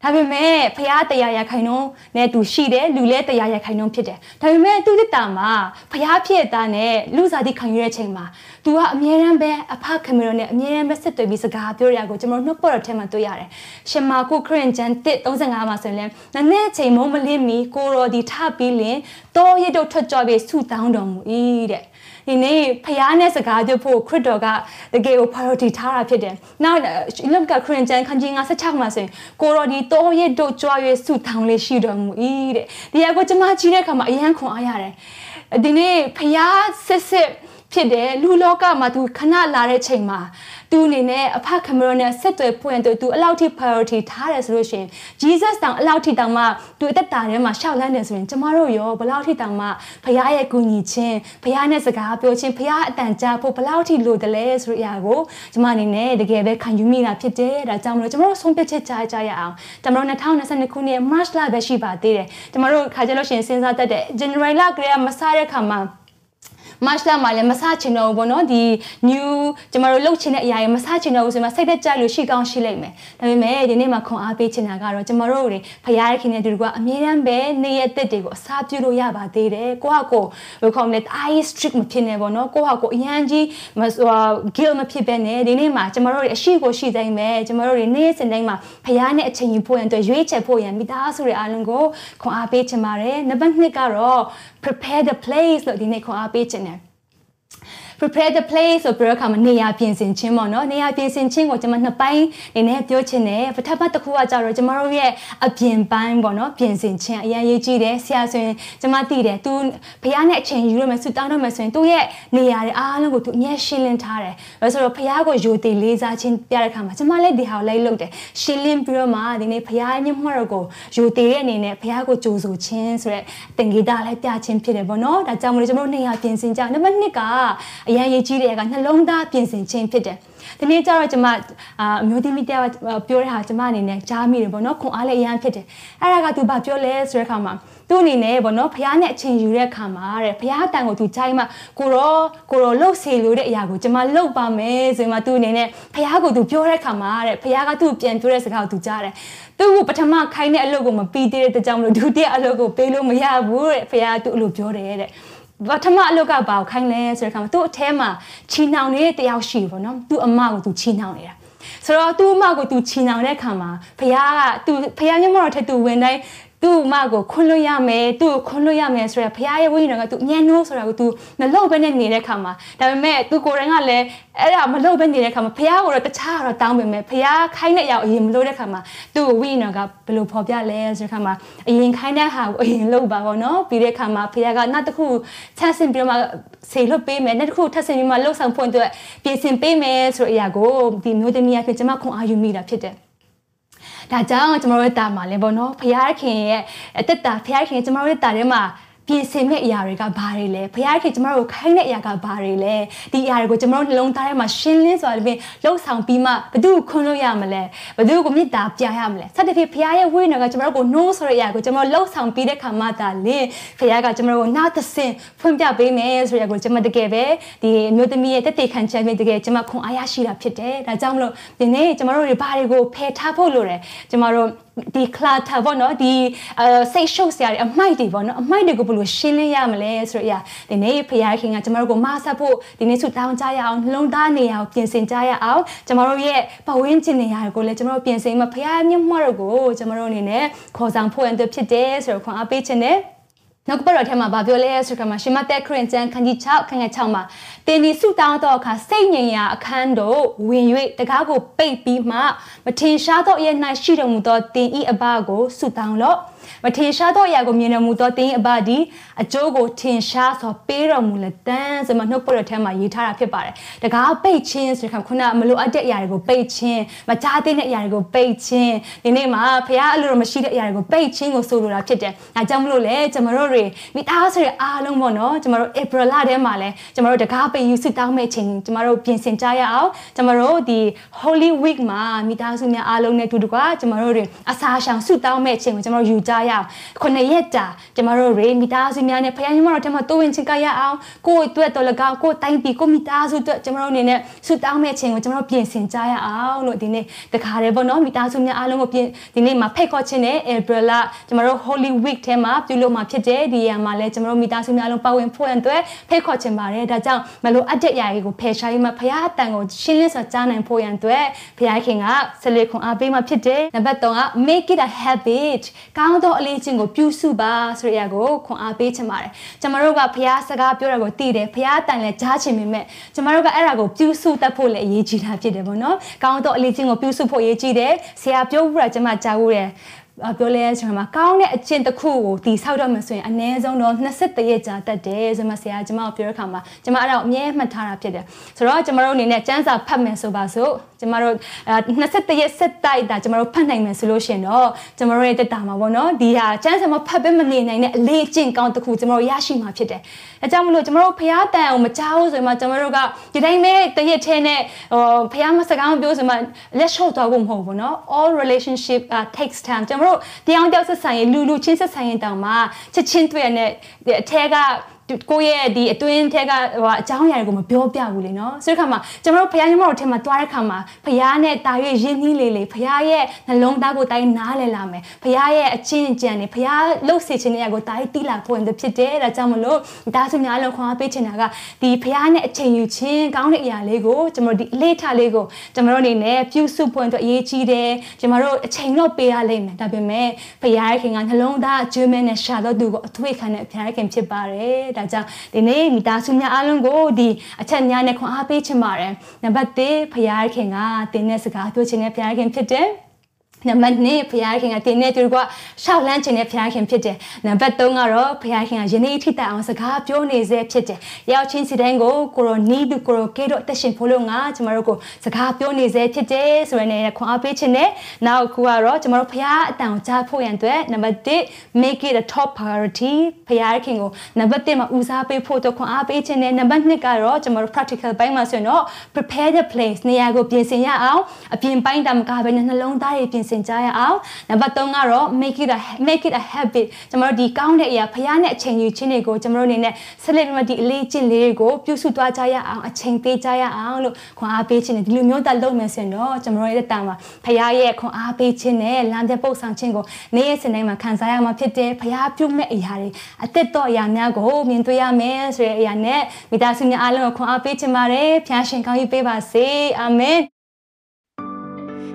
ဒါပေမဲ့ဖះတရားရခိုင်နှုန်းနဲ့သူရှိတယ်လူလဲတရားရခိုင်နှုန်းဖြစ်တယ်ဒါပေမဲ့သူတစ်တာမှာဖះဖြစ်တာနဲ့လူစားတိခံရတဲ့ချိန်မှာသူကအမြဲတမ်းပဲအဖခမီရိုနဲ့အမြဲတမ်းပဲဆက်သွယ်ပြီးစကားပြောရတာကိုကျွန်တော်နှုတ်ပေါ်တဲ့ထဲမှာတွေ့ရတယ်ရှင်မာကုခရင်ဂျန်135မှာဆိုရင်လည်းနည်းနည်းချိန်မုံမလင်းမီကိုရောဒီထပြီးလင်တောရစ်တို့ထွက်ကြွပြီးဆူတောင်းတော်မူ၏တဲ့ ဒီနေ့ဖျားနဲ့စကားပြောဖို့ခရစ်တော်ကတကယ်ကို priority ထားတာဖြစ်တယ်။နောက်လောက်ကခရင်ကျန်ခန်းကြီး56မှာဆိုရင်ကိုရော်ဒီတောရစ်တို့ကြွားရွေးဆုတောင်းလေးရှိတော်မူ၏တဲ့။ဒီအကိုကျမကြီးတဲ့အခါမှာအယံခွန်အားရတယ်။ဒီနေ့ဖျားစစ်စစ် ဖြစ်တယ်လူလောကမှာ तू ခဏလာတဲ့ချိန်မှာ तू အနေနဲ့အဖကင်မရာနဲ့ဆက်သွယ်ဖွင့်သူ तू အလောက်ထိ priority ထားတယ်ဆိုလို့ရှိရင် Jesus တောင်အလောက်ထိတောင်မှ तू အသက်တာထဲမှာရှောက်လန်းတယ်ဆိုရင်ကျမတို့ရောဘလောက်ထိတောင်မှဘုရားရဲ့ကူညီခြင်းဘုရားနဲ့စကားပြောခြင်းဘုရားအတန်ကြားဖို့ဘလောက်ထိလိုတယ်လဲဆိုတဲ့အရာကိုကျမအနေနဲ့တကယ်ပဲခံယူမိတာဖြစ်တယ်ဒါကြောင့်မလို့ကျမတို့ဆုံးဖြတ်ချက်ကြားကြရအောင်ကျမတို့2022ခုနှစ် March လပဲရှိပါသေးတယ်ကျမတို့ခါကြလို့ရှိရင်စဉ်းစားတတ်တဲ့ January လကလေးကမစတဲ့ခါမှာ March လမှာလည်းမဆချင်တော့ဘူးပေါ့နော်ဒီ new ကျမတို့လှုပ်ချင်တဲ့အရာတွေမဆချင်တော့ဘူးဆိုမှစိတ်သက်ကြလို့ရှိကောင်းရှိလိမ့်မယ်ဒါပေမဲ့ဒီနေ့မှာခွန်အားပေးချင်တာကတော့ကျမတို့တွေဖရားရခင်တဲ့သူကအမြဲတမ်းပဲနေရတဲ့တွေကိုအစားပြုလို့ရပါသေးတယ်ကိုဟာကိုဘယ်ခေါမလဲ eye strict မဖြစ်နေပေါ့နော်ကိုဟာကိုအရန်ကြီးမဟို guilt မဖြစ်ပဲနဲ့ဒီနေ့မှာကျမတို့တွေအရှိကိုရှိတိုင်းပဲကျမတို့တွေနေ့စဉ်တိုင်းမှာဖရားနဲ့အချိန်ယူဖို့ရန်အတွက်ရွေးချယ်ဖို့ရန်မိသားစုတွေအားလုံးကိုခွန်အားပေးချင်ပါတယ်နံပါတ်2ကတော့ prepare the place လို့ဒီနေ့ခွန်အားပေးချင်တယ် prepare the place ဆိုပြီးတော့ခါမှာနေရာပြင်ဆင်ခြင်းပေါ့နော်နေရာပြင်ဆင်ခြင်းကိုကျွန်မနှစ်ပိုင်းနေနဲ့ပြောချင်တယ်ပထမတစ်ခုကကြတော့ကျွန်မတို့ရဲ့အပြင်ပိုင်းပေါ့နော်ပြင်ဆင်ခြင်းအရင်ရေးကြည့်တယ်ဆရာဆိုရင်ကျွန်မသိတယ်သူဘုရားနဲ့အချိန်ယူရမယ်ဆူတောင်းရမယ်ဆိုရင်သူ့ရဲ့နေရာတွေအားလုံးကိုသူအမြဲရှင်းလင်းထားတယ်ဘာလို့ဆိုတော့ဘုရားကိုယိုသေးလေးစားခြင်းပြတဲ့ခါမှာကျွန်မလည်းဒီဟာကိုလိုက်လုပ်တယ်ရှင်းလင်းပြီးတော့မှဒီနေ့ဘုရားညှမှတ်တော်ကိုယိုသေးတဲ့အနေနဲ့ဘုရားကိုကြိုဆိုခြင်းဆိုတဲ့သင်္ကေတလည်းပြခြင်းဖြစ်တယ်ပေါ့နော်ဒါကြောင့်မလို့ကျွန်တော်တို့နေရာပြင်ဆင်ကြနံပါတ်1ကအရန်ရေးကြီးတဲ့ကနှလုံးသားပြင်ဆင်ခြင်းဖြစ်တယ်ဒီနေ့ကျတော့ကျွန်မအာအမျိုးသမီးတယောက်ပြောတဲ့ဟာကျွန်မအနေနဲ့ကြားမိတယ်ပေါ့နော်ခွန်အားလည်းအရန်ဖြစ်တယ်အဲ့ဒါကသူဘာပြောလဲဆိုတဲ့အခါမှာသူ့အနေနဲ့ပေါ့နော်ဖះနဲ့အချိန်ယူတဲ့အခါမှာတဲ့ဖះတန်ကိုသူကြိုက်မှကိုရောကိုရောလှုပ်စေလို့တဲ့အရာကိုကျွန်မလှုပ်ပါမယ်ဆိုမှသူ့အနေနဲ့ဖះကိုသူပြောတဲ့အခါမှာတဲ့ဖះကသူ့ပြန်ပြောတဲ့စကားကိုသူကြားတယ်သူ့ကိုပထမခိုင်းတဲ့အလုပ်ကိုမပြီးသေးတဲ့ကြောင့်မလို့ဒုတိယအလုပ်ကိုပေးလို့မရဘူးတဲ့ဖះကသူ့အလုပ်ပြောတယ်တဲ့ ပထမအလုပ်ကဘာကိုခိုင်းလဲဆိုတဲ့အခါမှာသူ့အထဲမှာချီနှောင်နေတဲ့တယောက်ရှိပေါ့နော်သူ့အမကိုသူချီနှောင်နေတာဆိုတော့သူ့အမကိုသူချီနှောင်တဲ့အခါမှာဖះကသူဖះမျက်မှောက်ထက်သူဝင်တိုင်း သူ့မကိုခွန်းလို့ရမယ်သူ့ကိုခွန်းလို့ရမယ်ဆိုရယ်ဘုရားရဲ့ဝိညာဉ်ကသူအမြန်နိုးဆိုတာကို तू မလုပ်ဘဲနဲ့နေတဲ့ခါမှာဒါပေမဲ့ तू ကိုယ်တိုင်ကလည်းအဲ့ဒါမလုပ်ဘဲနေတဲ့ခါမှာဘုရားကိုတော့တခြားတော့တောင်းပင်မယ်ဘုရားခိုင်းတဲ့အရာအရင်မလုပ်တဲ့ခါမှာသူ့ကိုဝိညာဉ်ကဘယ်လိုဖော်ပြလဲဆိုတဲ့ခါမှာအရင်ခိုင်းတဲ့ဟာကိုအရင်လုပ်ပါပေါ့နော်ပြီးတဲ့ခါမှာဘုရားကနောက်တစ်ခုဆန့်စင်ပြီးတော့မှဆေလွတ်ပေးမယ်နောက်တစ်ခုထပ်ဆင်ပြီးမှလှုပ်ဆောင်ဖွင့်အတွက်ပြင်ဆင်ပေးမယ်ဆိုတဲ့အရာကိုဒီမျိုးသမီးအဖြစ်ကျွန်မခွန်အားယူမိတာဖြစ်တယ်။ ဒါကြောင့်ကျွန်တော်တို့တာမှာလဲပေါ့နော်ဖခင်ရဲ့အသက်တာဖခင်ကျွန်တော်တို့တာထဲမှာ ပြင်ဆင်တဲ့အရာတွေကဘာတွေလဲဖခင်ခင်ကျမတို့ခိုင်းတဲ့အရာကဘာတွေလဲဒီအရာတွေကိုကျမတို့နှလုံးသားထဲမှာရှင်းလင်းစွာဖြင့်လှုပ်ဆောင်ပြီးမှဘသူ့ကိုခွန်းလို့ရမလဲဘသူ့ကိုမေတ္တာပြရမလဲစသဖြင့်ဖခင်ရဲ့ဝိညာဉ်ကကျမတို့ကိုနှိုးဆိုတဲ့အရာကိုကျမတို့လှုပ်ဆောင်ပြီးတဲ့ခါမှသာလင်ဖခင်ကကျမတို့ကိုနာသစင်ဖွင့်ပြပေးမယ်ဆိုတဲ့အရာကိုကျမတကယ်ပဲဒီမျိုးသမီးရဲ့တက်တေခံချက်ဖြင့်တကယ်ကျမခွန်အားရရှိတာဖြစ်တယ်ဒါကြောင့်မလို့ဒီနေ့ကျမတို့တွေဘာတွေကိုဖယ်ထားဖို့လိုတယ်ကျမတို့ ဒီ clutter ပေါ့နော်ဒီအဲစိတ်ရှုပ်စရာတွေအမိုက်တွေပေါ့နော်အမိုက်တွေကိုဘယ်လိုရှင်းလင်းရမလဲဆိုတော့အရာဒီနေ့ဖခင်ခင်ကကျမတို့ကိုမဆတ်ဖို့ဒီနေ့ဆုတောင်းကြရအောင်နှလုံးသားနေရာကိုပြင်ဆင်ကြရအောင်ကျမတို့ရဲ့ပဝင်းကျင်နေရာကိုလည်းကျမတို့ပြင်ဆင်မှဖခင်မြတ်မတော်ကိုကျမတို့အနေနဲ့ခေါ်ဆောင်ဖို့ရန်ဖြစ်တယ်ဆိုတော့ခွန်အားပေးခြင်းနဲ့ နောက်ကပတ်တော်ထဲမှာဗာပြောလဲဆိုကမှာရှင်မသက်ခရင်ကျန်ခန်းကြီး6ခန်းငယ်6မှာတင်ဒီဆုတောင်းတော့အခါစိတ်ငြိမ်ရာအခန်းတို့ဝင်၍တကားကိုပိတ်ပြီးမှမထင်ရှားသောအရဲ့၌ရှိတော်မူသောတင်ဤအဘကိုဆုတောင်းလော့ မထင်ရှားသောအရာကိုမြင်တော်မူသောတင်းအဘဒီအကျိုးကိုထင်ရှားစွာပေးတော်မူလက်တန်းဆိုမှနှုတ်ပေါ်တဲ့ထဲမှာရေးထားတာဖြစ်ပါတယ်။တကားပိတ်ခြင်းဆိုတဲ့ခါခုနမလိုအပ်တဲ့အရာတွေကိုပိတ်ခြင်းမကြားသိတဲ့အရာတွေကိုပိတ်ခြင်းဒီနေ့မှာဖခင်အလိုတော်မရှိတဲ့အရာတွေကိုပိတ်ခြင်းကိုဆိုလိုတာဖြစ်တယ်။ဒါကြောင့်မလို့လေကျမတို့တွေမိသားစုတွေအားလုံးပေါ့နော်ကျမတို့ April လထဲမှာလဲကျမတို့တကားပိတ်ယူစစ်တောင်းမဲ့ချိန်ကျမတို့ပြင်ဆင်ကြရအောင်ကျမတို့ဒီ Holy Week မှာမိသားစုများအားလုံးနဲ့တူတူကကျမတို့တွေအစာရှောင်ဆုတောင်းမဲ့ချိန်ကိုကျမတို့ယူကြစားရအောင်ခုနှစ်ရက်တာကျမတို့ရေမိသားစုများနဲ့ဖခင်ညီမတို့တမတိုးဝင်ချင်းကရအောင်ကိုယ့်အတွက်တော်လကောက်ကိုယ်တိုင်းပြည်ကိုမိသားစုအတွက်ကျမတို့အနေနဲ့ဆုတောင်းမဲ့ခြင်းကိုကျမတို့ပြင်ဆင်ကြရအောင်လို့ဒီနေ့တခါတည်းပေါ့နော်မိသားစုများအားလုံးကိုပြင်ဒီနေ့မှာဖိတ်ခေါ်ခြင်းနဲ့ April လကျမတို့ Holy Week ထဲမှာပြုလုပ်မှာဖြစ်တယ်ဒီရမှာလဲကျမတို့မိသားစုများလုံးပါဝင်ဖို့အတွက်ဖိတ်ခေါ်ခြင်းပါတယ်ဒါကြောင့်မလို့အပ်တဲ့အရာတွေကိုဖယ်ရှားပြီးမှဖခင်အတန်ကိုရှင်းလင်းစွာကြားနိုင်ဖို့ရန်အတွက်ဖခင်ကဆက်လက်ခွန်အားပေးမှဖြစ်တယ်နံပါတ်3က make it a habit ကောင်းသောအလေးချင်းကိုပြုစုပါဆိုတဲ့အရာကိုခွန်အားပေးချင်ပါတယ်ကျမတို့ကဖခင်စကားပြောတာကိုသိတယ်ဖခင်အတန်လည်းကြားချင်ပေမဲ့ကျမတို့ကအဲ့ဒါကိုပြုစုတတ်ဖို့လည်းအရေးကြီးတာဖြစ်တယ်ပေါ့နော်ကောင်းသောအလေးချင်းကိုပြုစုဖို့အရေးကြီးတယ်ဆရာပြောဖို့ကကျမကြားဖို့တယ် ပြောလဲဆိုမှာကောင်းတဲ့အကျင့်တစ်ခုကိုတည်ဆောက်တော့မှဆိုရင်အနည်းဆုံးတော့23ရက်ကြာတတ်တယ်ဆိုမှဆရာကျမကိုပြောတဲ့အခါမှာကျမအဲ့ဒါကိုအမြဲမှတ်ထားတာဖြစ်တယ်ဆိုတော့ကျမတို့အနေနဲ့စံစာဖတ်မယ်ဆိုပါစို့ကျမတို့21ရက်ဆက်တိုက်တာကျမတို့ဖတ်နိုင်မယ်ဆိုလို့ရှင်တော့ကျမတို့ရဲ့တက်တာမှာပေါ့နော်ဒီဟာစံစာမဖတ်ပဲမနေနိုင်တဲ့အလေးအကျင့်ကောင်းတစ်ခုကျမတို့ရရှိမှာဖြစ်တယ်အဲကြောင့်မလို့ကျမတို့ဖျားတန်အောင်မကြောက်ဆိုမှကျမတို့ကဒီတိုင်းပဲတရက်ထဲနဲ့ဟိုဖျားမစကားမပြောဆိုမှလက်လျှော့သွားဖို့မဟုတ်ဘူးနော် all relationship uh, takes time ကျမတို့တရားကြောက်ဆက်ဆံရေးလူလူချင်းဆက်ဆံရေးတောင်မှချက်ချင်းတွေ့ရတဲ့အထက် ကကိုယ့်ရဲ့ဒီအတွင်းထက်ကဟိုအကြောင်းအရာတွေကိုမပြောပြဘူးလေနော်ဆိုတဲ့ခါမှာကျွန်တော်တို့ဖခင်ညီမတို့ထဲမှာတွားတဲ့ခါမှာဖခင်နဲ့တာရွေရင်းနှီးလေးလေးဖခင်ရဲ့နှလုံးသားကိုတိုင်းနားလည်လာမယ်ဖခင်ရဲ့အချင်းအကြံတွေဖခင်လှုပ်စေခြင်းတဲ့အရာကိုတိုင်းတိလာဖို့ရင်ဖြစ်တယ်ဒါကြောင့်မလို့ဒါဆိုများလုံးခွန်အားပေးချင်တာကဒီဖခင်နဲ့အချိန်ယူခြင်းကောင်းတဲ့အရာလေးကိုကျွန်တော်ဒီအလေးထားလေးကိုကျွန်တော်တို့အနေနဲ့ပြုစုဖို့အတွက်အရေးကြီးတယ်ကျွန်တော်တို့အချိန်တော့ပေးရလိမ့်မယ်ဒါပေမဲ့ဖခင်ရဲ့ခင်ကနှလုံးသားအကျွမ်းမဲ့နဲ့ရှာတော့သူကိုအထွေခံတဲ့ဖခင်ရဲ့ခင်ဖြစ်ပါတယ်ဒါကြောင့်ဒီနေ့မိသားစုများအားလုံးကိုဒီအချက်များနဲ့ခွန်အားပေးချင်ပါတယ်နံပါတ်1ဖခင်ကတင်းတဲ့စကားပြောချင်တဲ့ဖခင်ဖြစ်တယ် နံပါတ်2ဖခင်ခင်ကတင်းနေသူကရှောက်လန်းခြင်းနဲ့ဖခင်ခင်ဖြစ်တယ်နံပါတ်3ကတော့ဖခင်ခင်ကယနေ့ထိတိုင်အောင်စကားပြောနေစေဖြစ်တယ်ရောက်ချင်းစီတိုင်းကိုကိုရိုနီဒူကိုရိုကေတော့တက်ရှင်ဖို့လို့ငါကျမတို့ကိုစကားပြောနေစေဖြစ်တယ်ဆိုရတဲ့ခွန်အားပေးခြင်းနဲ့နောက်ခုကတော့ကျမတို့ဖခင်အတန်ကိုကြားဖို့ရန်အတွက်နံပါတ်1 make it a top priority ဖခင်ခင်ကိုနံပါတ်1မှာဦးစားပေးဖို့တော့ခွန်အားပေးခြင်းနဲ့နံပါတ်2ကတော့ကျမတို့ practical ဘိုင်းမှာဆိုရင်တော့ prepare the place နေရာကိုပြင်ဆင်ရအောင်အပြင်ပိုင်းတမကပဲနှလုံးသားတွေပြင်ဆင်ကြရအောင်နံပါတ်3ကတော့ make it a make it a habit ကျွန်တော်တို့ဒီကောင်းတဲ့အရာဖရားနဲ့အချိန်ယူခြင်းတွေကိုကျွန်တော်တို့အနေနဲ့ဆက်လက်ဒီအလေးကျင့်လေးတွေကိုပြုစုသွားကြရအောင်အချိန်ပေးကြရအောင်လို့ခွန်အားပေးခြင်းနဲ့ဒီလိုမျိုးတက်လုပ်မယ်ဆိုရင်တော့ကျွန်တော်တို့ရဲ့တာမှာဖရားရဲ့ခွန်အားပေးခြင်းနဲ့လမ်းပြပုတ်ဆောင်ခြင်းကိုနေ့ရက်စဉ်တိုင်းမှာခံစားရမှာဖြစ်တယ်ဖရားပြုမဲ့အရာတွေအသက်တော်အရာများကိုမြင်တွေ့ရမယ်ဆိုတဲ့အရာနဲ့မိသားစုများအားလုံးကိုခွန်အားပေးခြင်းပါတယ်ဖရားရှင်ကောင်းကြီးပေးပါစေအာမင်